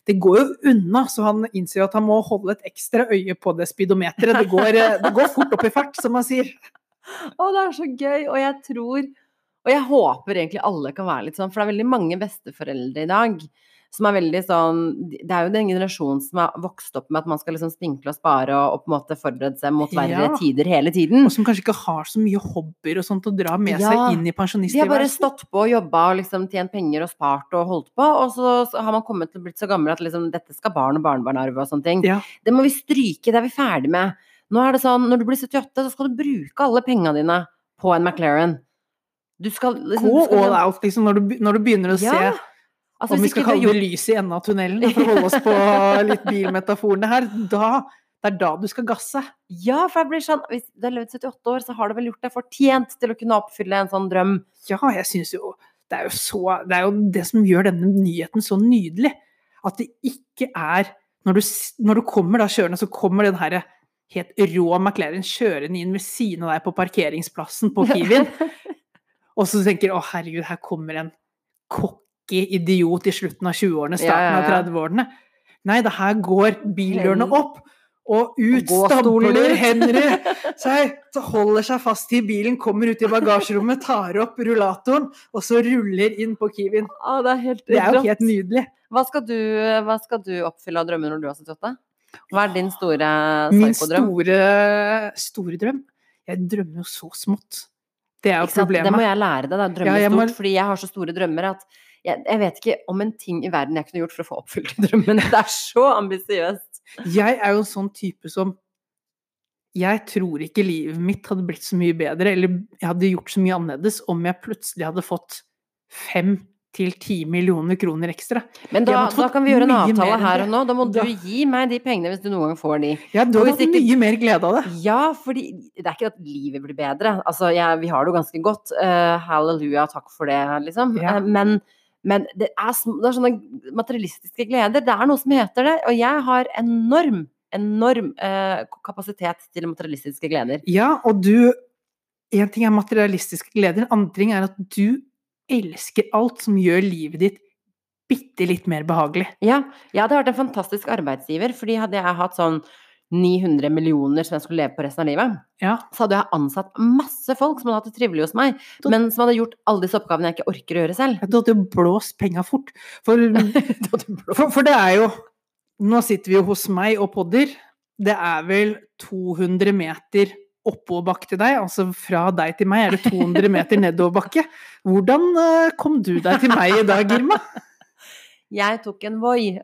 det går jo unna, så han innser jo at han må holde et ekstra øye på det speedometeret. Det går, eh, det går fort opp i fart, som man sier. Å, det er så gøy, og jeg tror Og jeg håper egentlig alle kan være litt sånn, for det er veldig mange besteforeldre i dag som er veldig sånn Det er jo den generasjonen som har vokst opp med at man skal liksom spinkle og spare og, og på en måte forberede seg mot verre Ja. tider hele tiden. Og som kanskje ikke har så mye hobbyer og sånt å dra med Ja, seg inn i De har bare stått på og jobba og liksom tjent penger og spart og holdt på, og så, så har man kommet til å blitt så gammel at liksom dette skal barn og barnebarn arve og sånne ting. Ja. Det må vi stryke, det er vi ferdig med. Nå er det sånn, når du blir 78, så skal du bruke alle pengene dine på en McLaren. Du skal liksom Gå all out, liksom, når du, når du begynner å Ja. se Altså, om vi skal kalle det gjort lys i enden av tunnelen, for å holde oss på litt bilmetaforene her, da, det er da du skal gasse. Ja, for jeg blir sånn Hvis du har levd 78 år, så har du vel gjort deg fortjent til å kunne oppfylle en sånn drøm. Ja, jeg syns jo det er jo så Det er jo det som gjør denne nyheten så nydelig. At det ikke er Når du, når du kommer da kjørende, så kommer den herre helt rå McLaren kjørende inn ved siden av deg på parkeringsplassen på Kiwien. Og så tenker du å herregud, her kommer en cocky idiot i slutten av 20-årene, starten av 30-årene. Nei, det her går bildørene opp, og ut stabler. Henry seg, holder seg fast i bilen, kommer ut i bagasjerommet, tar opp rullatoren, og så ruller inn på Kiwien. Ah, det er Det er jo helt nydelig. Hva skal, du, hva skal du oppfylle av drømmer når du er 78? Hva er din store Min store, store drøm Jeg drømmer jo så smått. Det er jo sant? Det må jeg lære deg, da. Drømme Ja, må- stort. Fordi jeg har så store drømmer at jeg, jeg vet ikke om en ting i verden jeg kunne gjort for å få oppfylt drømmen. Det er så ambisiøst. Jeg er jo en sånn type som Jeg tror ikke livet mitt hadde blitt så mye bedre, eller jeg hadde gjort så mye annerledes om jeg plutselig hadde fått fem til 10 millioner kroner ekstra. Men da, da kan vi gjøre en avtale her og nå. Da må du gi meg de pengene hvis du noen gang får de. Ja, du har hatt ikke- mye mer glede av det. Ja, fordi det er ikke at livet blir bedre. Altså, jeg, vi har det jo ganske godt. Uh, halleluja, takk for det, liksom. Ja. Uh, men men det, er, det er sånne materialistiske gleder. Det er noe som heter det. Og jeg har enorm, enorm eh, kapasitet til materialistiske gleder. Ja, og du En ting er materialistiske gleder, en annen ting er at du elsker alt som gjør livet ditt bitte litt mer behagelig. Ja, jeg hadde vært en fantastisk arbeidsgiver, fordi hadde jeg hatt sånn 900 millioner som jeg skulle leve på resten av livet, Ja. så hadde jeg ansatt masse folk som hadde hatt det trivelig hos meg, Da- men som hadde gjort alle disse oppgavene jeg ikke orker å gjøre selv. Du hadde jo blåst penga fort. For, for, for det er jo Nå sitter vi jo hos meg og podder. Det er vel 200 meter oppoverbakke til deg. Altså fra deg til meg er det 200 meter nedoverbakke. Hvordan eh, kom du deg til meg i dag, Irma? Jeg tok en Voi.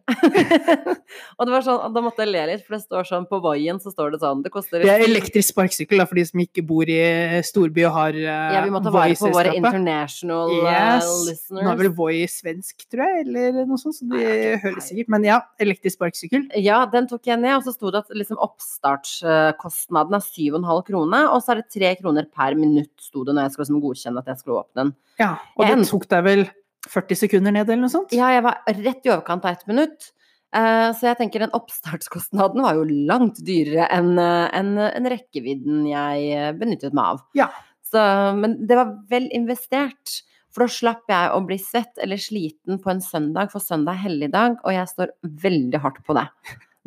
og det var sånn, da måtte jeg le litt, for det står sånn på Voien så står det sånn Det koster Det er elektrisk sparkesykkel for de som ikke bor i storby og har uh, Ja, vi må ta vare på våre international yes. uh, listeners. Nå er vel Voi svensk, tror jeg, eller noe sånt, så de Nei, hører sikkert. Men ja, elektrisk sparkesykkel. Ja, den tok jeg ned, og så sto det at liksom oppstartskostnaden er 7,5 kroner, og så er det 3 kroner per minutt, sto det når jeg skulle liksom godkjenne at jeg skulle åpne den. Ja, og Jeg det tok deg vel 40 sekunder ned, eller noe sånt? Ja, jeg var rett i overkant av ett minutt. Eh, Så jeg tenker den oppstartskostnaden var jo langt dyrere enn en, enn- enn rekkevidden jeg eh, benyttet meg av. Ja. Så, men det var vel investert. For da slapp jeg å bli svett eller sliten på en søndag, for søndag er helligdag, og jeg står veldig hardt på det.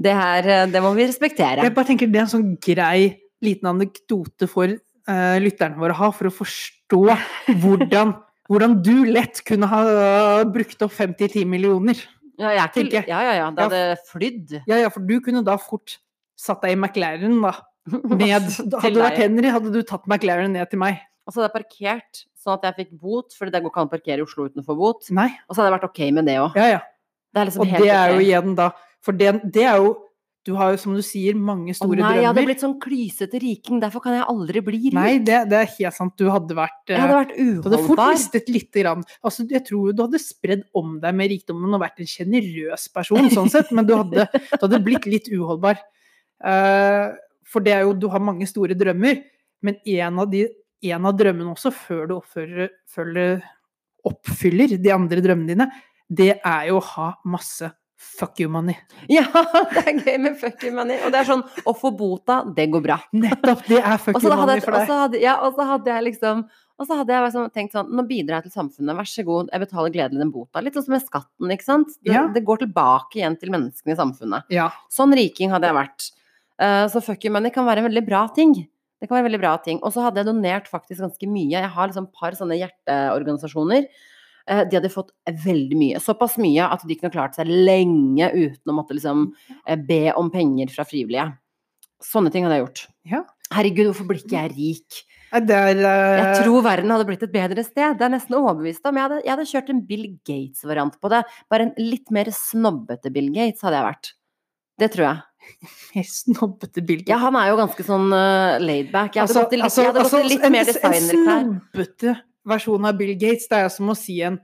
Det her, eh, det må vi respektere. Jeg bare tenker det er en sånn grei liten anekdote for uh, lytterne våre å ha, for å forstå hvordan, hvordan du lett kunne ha brukt opp 50-10 millioner. Ja, jeg er ikke, jeg. ja, ja, ja. Det hadde flydd. Ja, ja, for du kunne da fort satt deg i McLaren, da. Ned. Hadde du vært. Henry, hadde du tatt McLaren ned til meg. Og så hadde jeg parkert sånn at jeg fikk bot, for det går ikke an å parkere i Oslo uten å få bot. Nei. Og så hadde jeg vært ok med det òg. Ja, ja. Det liksom Og det er jo igjen da For det, det er jo Du har jo, som du sier, mange store drømmer. Å nei, nei, jeg hadde blitt sånn klysete riking, derfor kan jeg aldri bli rik. Nei, det, det er helt sant. Du hadde vært jeg eh, hadde vært Du hadde fort mistet lite grann. Altså, jeg tror du hadde spredd om deg med rikdommen og vært en sjenerøs person, sånn sett, men du hadde, du hadde blitt litt uholdbar. Uh, for det er jo Du har mange store drømmer, men en av, de, en av drømmene også, før du oppfører, følger, oppfyller de andre drømmene dine, det er jo å ha masse fuck you money. Ja, det er gøy med fuck you money. Og det er sånn å få bota, det går bra. Nettopp, det er fuck you money for og deg. så hadde, ja, og så hadde jeg liksom og så hadde jeg liksom tenkt sånn, nå bidrar jeg til samfunnet, vær så god, jeg betaler gledelig den bota. Litt sånn som med skatten, ikke sant. Det, Ja. det går tilbake igjen til menneskene i samfunnet. Ja. Sånn riking hadde jeg vært. Uh, så fuck you money kan være en veldig bra ting. Det kan være en veldig bra ting. Og så hadde jeg donert faktisk ganske mye. Jeg har liksom et par sånne hjerteorganisasjoner. Eh, de hadde fått veldig mye. Såpass mye at de kunne klart seg lenge uten å måtte liksom eh, be om penger fra frivillige. Sånne ting hadde jeg gjort. Ja. Herregud, hvorfor blir ikke jeg rik? Der, er eh, Jeg tror verden hadde blitt et bedre sted. Det er nesten overbevist om. Jeg hadde, jeg hadde kjørt en Bill Gates-variant på det. Bare en litt mer snobbete Bill Gates hadde jeg vært. Det tror jeg. mer snobbete Bill Gates? Ja, han er jo ganske sånn uh, laidback. Jeg hadde gått i litt, altså, gått i litt Altså, en, mer designerklær. En snobbete versjon av Bill Gates, det er som å si en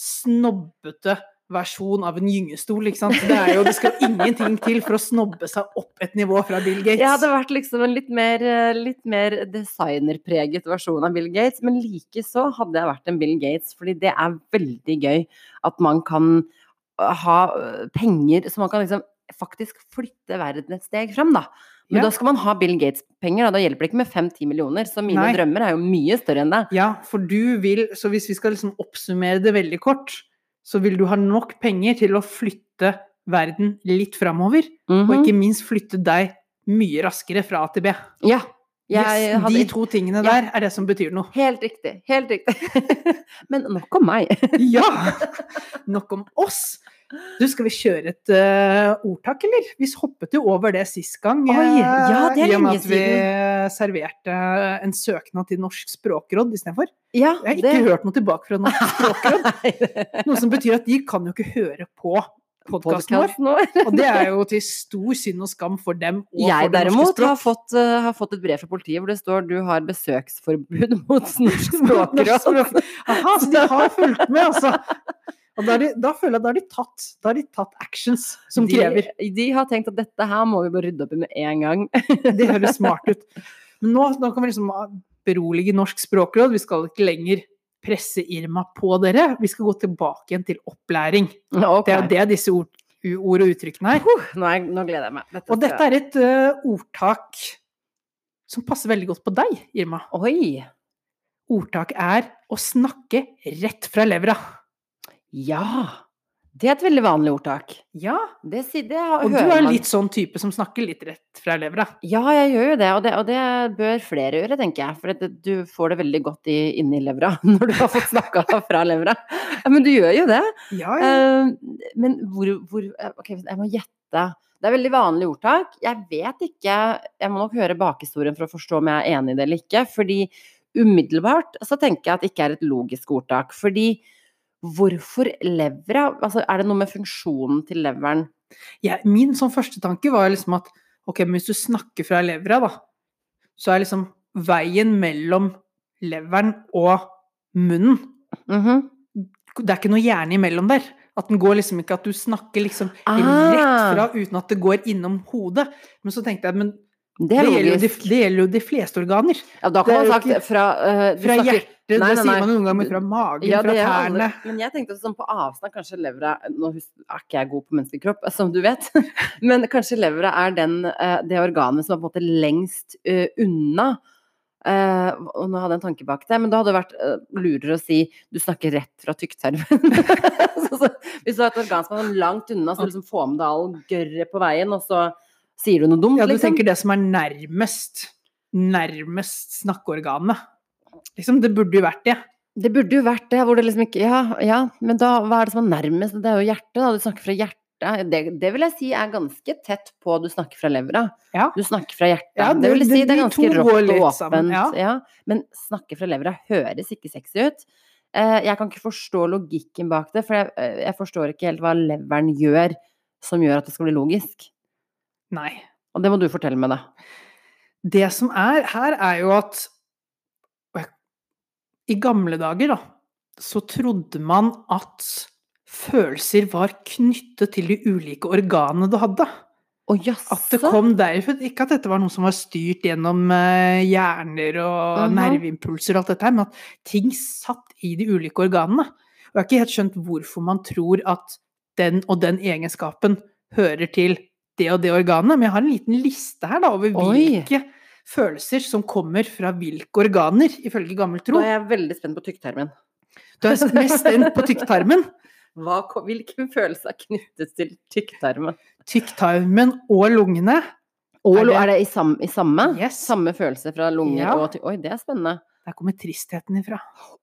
snobbete versjon av en gyngestol, ikke sant. Det, jo, det skal ingenting til for å snobbe seg opp et nivå fra Bill Gates. Jeg hadde vært liksom en litt mer, eh, litt mer designerpreget versjon av Bill Gates, men likeså hadde jeg vært en Bill Gates, fordi det er veldig gøy at man kan uh, ha uh, penger så man kan liksom faktisk flytte verden et steg frem, da. Men Ja. da skal man ha Bill Gates-penger, da. Da hjelper det ikke med 5-10 millioner. Så mine Nei. drømmer er jo mye større enn det. Ja, for du vil Så hvis vi skal liksom oppsummere det veldig kort, så vil du ha nok penger til å flytte verden litt framover, og Mhm. ikke minst flytte deg mye raskere fra A til B. Ja. Jeg Yes, de to tingene Ja. der er det som betyr noe. Helt riktig. Helt riktig. Men nok om meg. Ja! Nok om oss. Du, skal vi kjøre et uh, ordtak, eller? Vi hoppet jo over det sist gang. Oi, eh, ja, det er I og med at vi serverte en søknad til Norsk språkråd istedenfor. Ja, Jeg har ikke hørt noe tilbake fra Norsk språkråd. Noe som betyr at de kan jo ikke høre på podkasten vår. vår. Og det er jo til stor synd og skam for dem og Jeg for det derimot norske har fått, uh, har fått et brev fra politiet hvor det står du har besøksforbud mot norsk språkråd. Norsk. Aha, så de har fulgt med, altså. Og da, de, da føler jeg da har de tatt, da har de tatt actions som de, krever. De har tenkt at dette her må vi bare rydde opp i med en gang. Det høres smart ut. Men nå, nå kan vi liksom berolige Norsk språkråd. Vi skal ikke lenger presse Irma på dere. Vi skal gå tilbake igjen til opplæring. Okay. Det er det disse ord, ord og uttrykkene er. Uh, nå, er, nå gleder jeg meg. Dette Og dette er et uh, ordtak som passer veldig godt på deg, Irma. Oi! Ordtak er å snakke rett fra levra. Ja! Det er et veldig vanlig ordtak. Ja, Det, det har- og du er en litt sånn type som snakker litt rett fra levra. Ja, jeg gjør jo det, og det, og det bør flere gjøre, tenker jeg. For det, du får det veldig godt i, inni levra når du har fått snakka fra levra. Ja, men du gjør jo det. Ja, Eh, men hvor, hvor eh, Ok, jeg må gjette. Det er veldig vanlig ordtak. Jeg vet ikke Jeg må nok høre bakhistorien for å forstå om jeg er enig i det eller ikke. Fordi umiddelbart så tenker jeg at det ikke er et logisk ordtak. Fordi hvorfor levra? Altså, er det noe med funksjonen til leveren? Ja, min sånn første tanke var liksom at ok, men hvis du snakker fra levra, da, så er liksom veien mellom leveren og munnen Mhm. Det er ikke noe hjerne imellom der. At den går liksom ikke at du snakker liksom Ah. rett fra uten at det går innom hodet. Men så tenkte jeg men Det det er gjelder, de, det gjelder jo de fleste organer. Ja, da kan man sagt ikke- fra uh, Fra snakker- hjertet, Nei, nei, nei, sier man noen ganger, fra magen, Ja, fra tærne. Men jeg tenkte sånn på avstand, kanskje levra Nå er ikke jeg god på menneskelig kropp, som du vet, men kanskje levra er den, eh, det organet som er på en måte lengst uh, unna. Uh, og nå hadde jeg en tanke bak det, men da hadde det vært uh, lurere å si du snakker rett fra tykktarmen. så, så, hvis du har et organ som er sånn langt unna, så du liksom får med deg all gørret på veien, og så sier du noe dumt, Ja, du liksom. tenker det som er nærmest nærmest snakkeorganet. Liksom, det burde jo vært det. Det burde jo vært det, hvor det liksom ikke Ja, ja, men da, hva er det som er nærmest? Det er jo hjertet, da. Du snakker fra hjertet. Det, det vil jeg si er ganske tett på du snakker fra levra. Ja. Du snakker fra hjertet. Ja, det, det- vil jeg si det- er ganske rått og åpent. ja. Ja. Men snakke fra levra høres ikke sexy ut. Eh, jeg kan ikke forstå logikken bak det, for jeg, eh, jeg forstår ikke helt hva leveren gjør som gjør at det skal bli logisk. Nei. Og det må du fortelle meg, da. Det som er her, er jo at i gamle dager, da, så trodde man at følelser var knyttet til de ulike organene du hadde. Å At det kom derfra. Ikke at dette var noe som var styrt gjennom eh, hjerner og Mhm. nerveimpulser og alt dette her, men at ting satt i de ulike organene. Og jeg har ikke helt skjønt hvorfor man tror at den og den egenskapen hører til det og det organet, men jeg har en liten liste her da over Oi. hvilke følelser som kommer fra hvilke organer, ifølge gammel Da tro. er jeg veldig spent på tykktarmen. Du er mest spent på tykktarmen. Hva, ko- hvilken følelse er knyttet til tykktarmen? Tykktarmen og lungene. Og Er er det- det, i, sam, i samme? Yes. Samme følelse fra lunger Ja. og Oi, det er spennende. Der kommer tristheten ifra.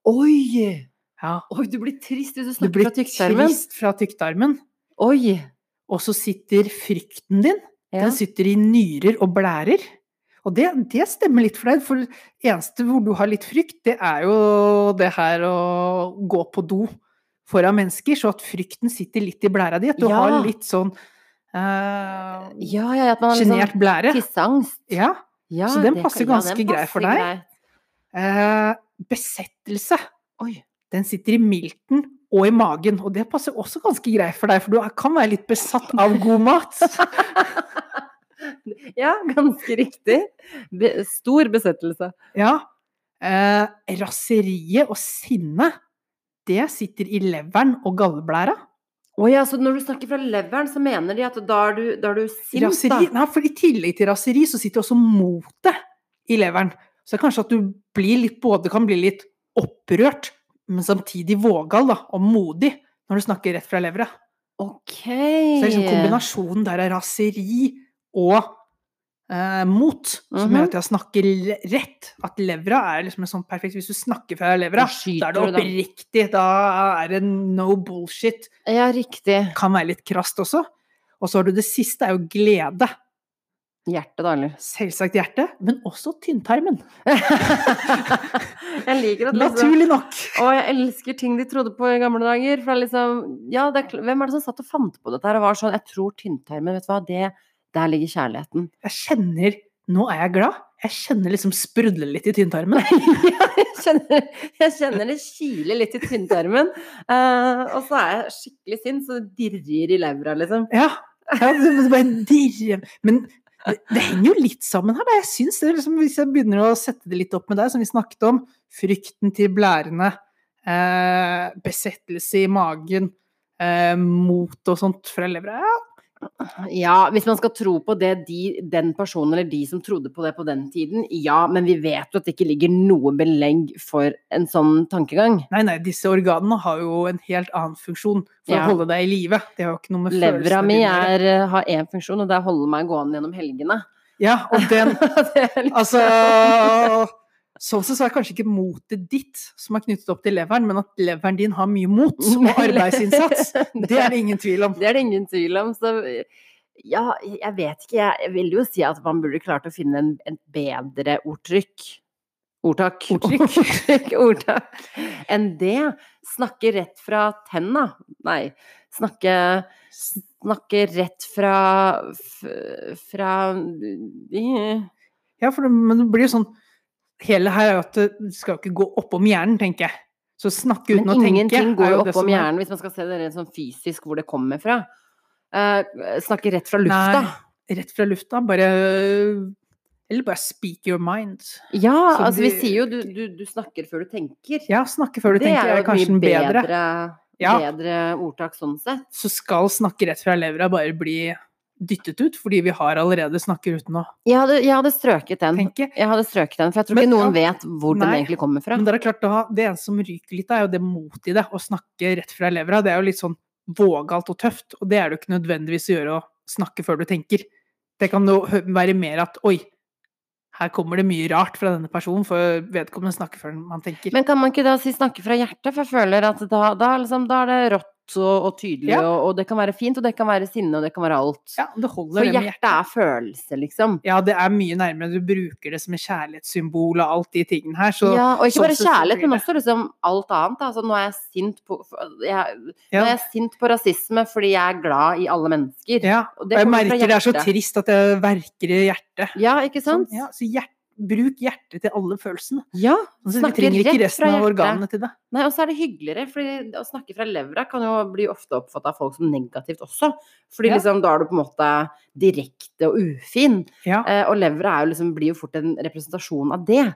Oi! Ja. Oi, du blir trist hvis du Du snakker du fra tykktarmen. trist fra tykktarmen. Oi! Og så sitter frykten din, Ja. den sitter i nyrer og blærer. Og det, det stemmer litt for deg, for det eneste hvor du har litt frykt, det er jo det her å gå på do foran mennesker, så at frykten sitter litt i blæra di. At du Ja. har litt sånn uh, Ja, ja, at man har sjenert liksom blære. tisseangst. Ja. Ja, Så den passer ganske den grei for deg. Eh, besettelse. Oi. Den sitter i milten og i magen, og det passer også ganske greit for deg, for du kan være litt besatt av god mat. Ja, ganske riktig. Be stor besettelse. Ja. Eh, raseriet og sinnet, det sitter i leveren og galleblæra. Å ja, så når du snakker fra leveren, så mener de at da er du, da er du sint, Raseri, da? nei, for I tillegg til raseri så sitter også motet i leveren. Så det er kanskje at du blir litt, både kan bli litt opprørt, men samtidig vågal da, og modig når du snakker rett fra levra. Okay. Så det er liksom kombinasjonen der av raseri og eh, mot som Mhm. gjør at jeg snakker rett. At levra er liksom en sånn perfekt Hvis du snakker fra levra, Da er det oppriktig. Da er det no bullshit. Ja, riktig. Kan være litt krast også. Og så har du det siste, er jo glede. Hjertet, da, eller? Selvsagt hjertet, men også tynntarmen. jeg liker at liksom Naturlig nok. Og jeg elsker ting de trodde på i gamle dager. For liksom Ja, er, hvem er det som satt og fant på dette her og var sånn Jeg tror tynntarmen, vet du hva, det Der ligger kjærligheten. Jeg kjenner nå er jeg glad. Jeg kjenner liksom sprudler litt i tynntarmen. jeg kjenner, jeg kjenner det kiler litt i tynntarmen. Uh, og så er jeg skikkelig sint, så det dirrer i levra, liksom. Ja. ja det bare dirrer. Men det, det henger jo litt sammen her. Da. Jeg synes det liksom, Hvis jeg begynner å sette det litt opp med deg, som vi snakket om, frykten til blærene, eh, besettelse i magen, eh, mot og sånt fra levra ja, Ja, hvis man skal tro på det de, den personen eller de som trodde på det på den tiden, ja, men vi vet jo at det ikke ligger noe belegg for en sånn tankegang. Nei, nei, disse organene har jo en helt annen funksjon for Ja. å holde deg i live. Det har jo ikke noe med Levra mi er, eh, har én funksjon, og det er å holde meg gående gjennom helgene. Ja, og den Altså Sånn sett så er det kanskje ikke motet ditt som er knyttet opp til leveren, men at leveren din har mye mot og arbeidsinnsats. Det er det ingen tvil om. Det er det ingen tvil om. Så ja, jeg vet ikke. Jeg, vil jo si at man burde klart å finne en, en bedre ordtrykk. Ordtak. Ordtrykk. Ordtrykk, ordtak. Enn det. Snakke rett fra tenna. Nei. Snakke, snakke rett fra Fra Ja, for det, men det blir jo sånn Hele her er at det skal ikke gå oppom hjernen, tenker jeg. Så snakke uten å tenke ingenting går jo oppom er- hjernen, hvis man skal se det rent sånn fysisk hvor det kommer fra. Uh, snakke rett fra lufta. Nei, rett fra lufta. Bare Eller bare speak your mind. Ja, Så altså vi sier jo du, du, du snakker før du tenker. Ja, snakke før du det tenker er er kanskje bedre. bedre, Ja. bedre ordtak sånn sett. Så skal snakke rett fra levra bare bli dyttet ut, fordi vi har allerede snakker uten å Jeg hadde, jeg hadde strøket den. tenke. Jeg hadde strøket den, for jeg tror Men, ikke noen vet hvor den egentlig kommer fra. Men det er klart, da, det eneste som ryker litt, er jo det motet i det. Å snakke rett fra levra. Det er jo litt sånn vågalt og tøft, og det er det jo ikke nødvendigvis å gjøre å snakke før du tenker. Det kan jo være mer at oi, her kommer det mye rart fra denne personen, for vedkommende snakker før man tenker. Men kan man ikke da si snakke fra hjertet? For jeg føler at da, da, liksom, da er det rått og, og tydelig, Ja. og, og det kan være fint, og det kan være sinne, og det kan være alt. ja, det holder For hjertet, hjertet er følelse, liksom. Ja, det er mye nærmere. Du bruker det som et kjærlighetssymbol og alt de tingene her. Så ja, og ikke sånn bare så kjærlighet, men også liksom alt annet. Altså, nå er jeg sint på jeg, Nå er jeg sint på rasisme fordi jeg er glad i alle mennesker. ja. Og Og jeg merker det er så trist at det verker i hjertet. Ja, ikke sant? sant? ja, så hjert, bruk hjertet til alle følelsene. Ja. Altså, vi trenger ikke resten av organene til det. Nei, og så er det hyggeligere, for å snakke fra levra kan jo bli ofte oppfattet av folk som negativt også. Fordi Ja. liksom, da er du på en måte direkte og ufin. Ja. Eh, og levra liksom, blir jo fort en representasjon av det.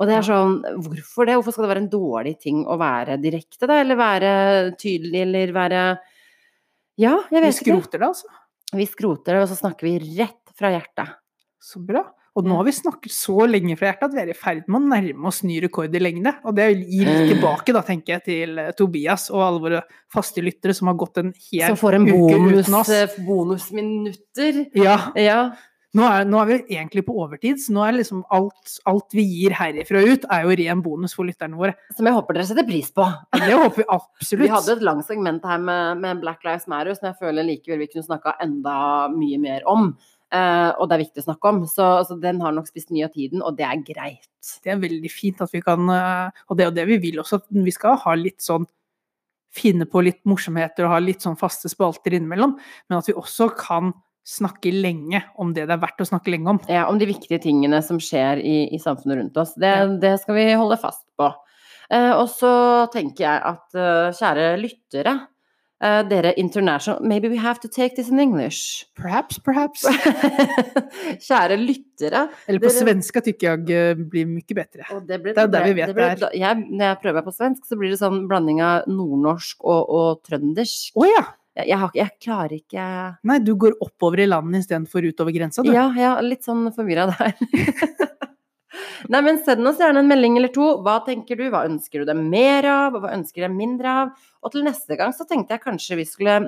Og det er sånn, hvorfor det? Hvorfor skal det være en dårlig ting å være direkte, da? Eller være tydelig, eller være Ja, jeg Vi vet ikke. skroter det, altså. Vi skroter det, og så snakker vi rett fra hjertet. Så bra. Og nå har vi snakket så lenge fra hjertet at vi er i ferd med å nærme oss ny rekord i lengde. Og det gir litt tilbake, da, tenker jeg, til eh, Tobias og alle våre faste lyttere som har gått en hel Som får en uke bonus, uten oss. eh, bonusminutter. Ja. Ja. Nå er, nå er vi egentlig på overtid, så nå er liksom alt, alt vi gir herifra ut, er jo ren bonus for lytterne våre. Som jeg håper dere setter pris på. Det håper vi absolutt. Vi hadde et langt segment her med, med Black Lives Matter som jeg føler likevel vi kunne snakka enda mye mer om. Eh, og det er viktig å snakke om. Så, så den har nok spist mye av tiden, og det er greit. Det er veldig fint at vi kan eh, Og det er jo det vi vil også, at vi skal ha litt sånn Finne på litt morsomheter og ha litt sånn faste spalter innimellom, men at vi også kan snakke lenge om det det er verdt å snakke lenge om. Ja, om de viktige tingene som skjer i, i samfunnet rundt oss. Det, Ja. det skal vi holde fast på. Eh, og så tenker jeg at eh, kjære lyttere, eh, dere international Maybe we have to take this in English. Perhaps, perhaps. kjære lyttere. Eller på Dere- svenska tykker jeg eh, blir mye bedre. Det, blir, Det er der vi vet det blir, det er. Jeg, når jeg prøver meg på svensk, så blir det sånn blanding av nordnorsk og, og trøndersk. Oh, ja! Jeg, jeg, har, jeg klarer ikke Nei, du går oppover i landet istedenfor utover grensa, du. Ja, ja, litt sånn forvirra der. Nei, men send oss gjerne en melding eller to. Hva tenker du? Hva ønsker du deg mer av? Hva ønsker du deg mindre av? Og til neste gang så tenkte jeg kanskje vi skulle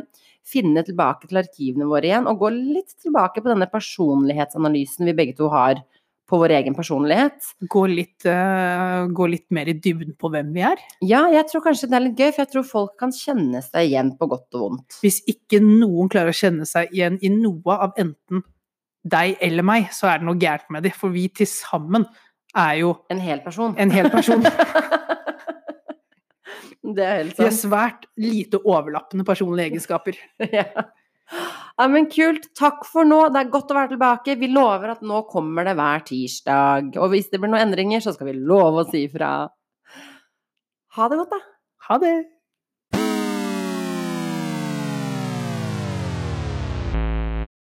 finne tilbake til arkivene våre igjen, og gå litt tilbake på denne personlighetsanalysen vi begge to har på vår egen personlighet. Gå, litt, uh, gå litt mer i dybden på hvem vi er. Ja, jeg tror kanskje det er litt gøy, for jeg tror folk kan kjenne seg igjen på godt og vondt. Hvis ikke noen klarer å kjenne seg igjen i noe av enten deg eller meg, så er det noe gærent med dem. For vi til sammen er jo En hel person. en hel person. det er helt Vi er svært lite overlappende personlige egenskaper. ja. Ja, men kult. Takk for nå. Det er godt å være tilbake. Vi lover at nå kommer det hver tirsdag. Og hvis det blir noen endringer, så skal vi love å si ifra. Ha det godt, da. Ha det!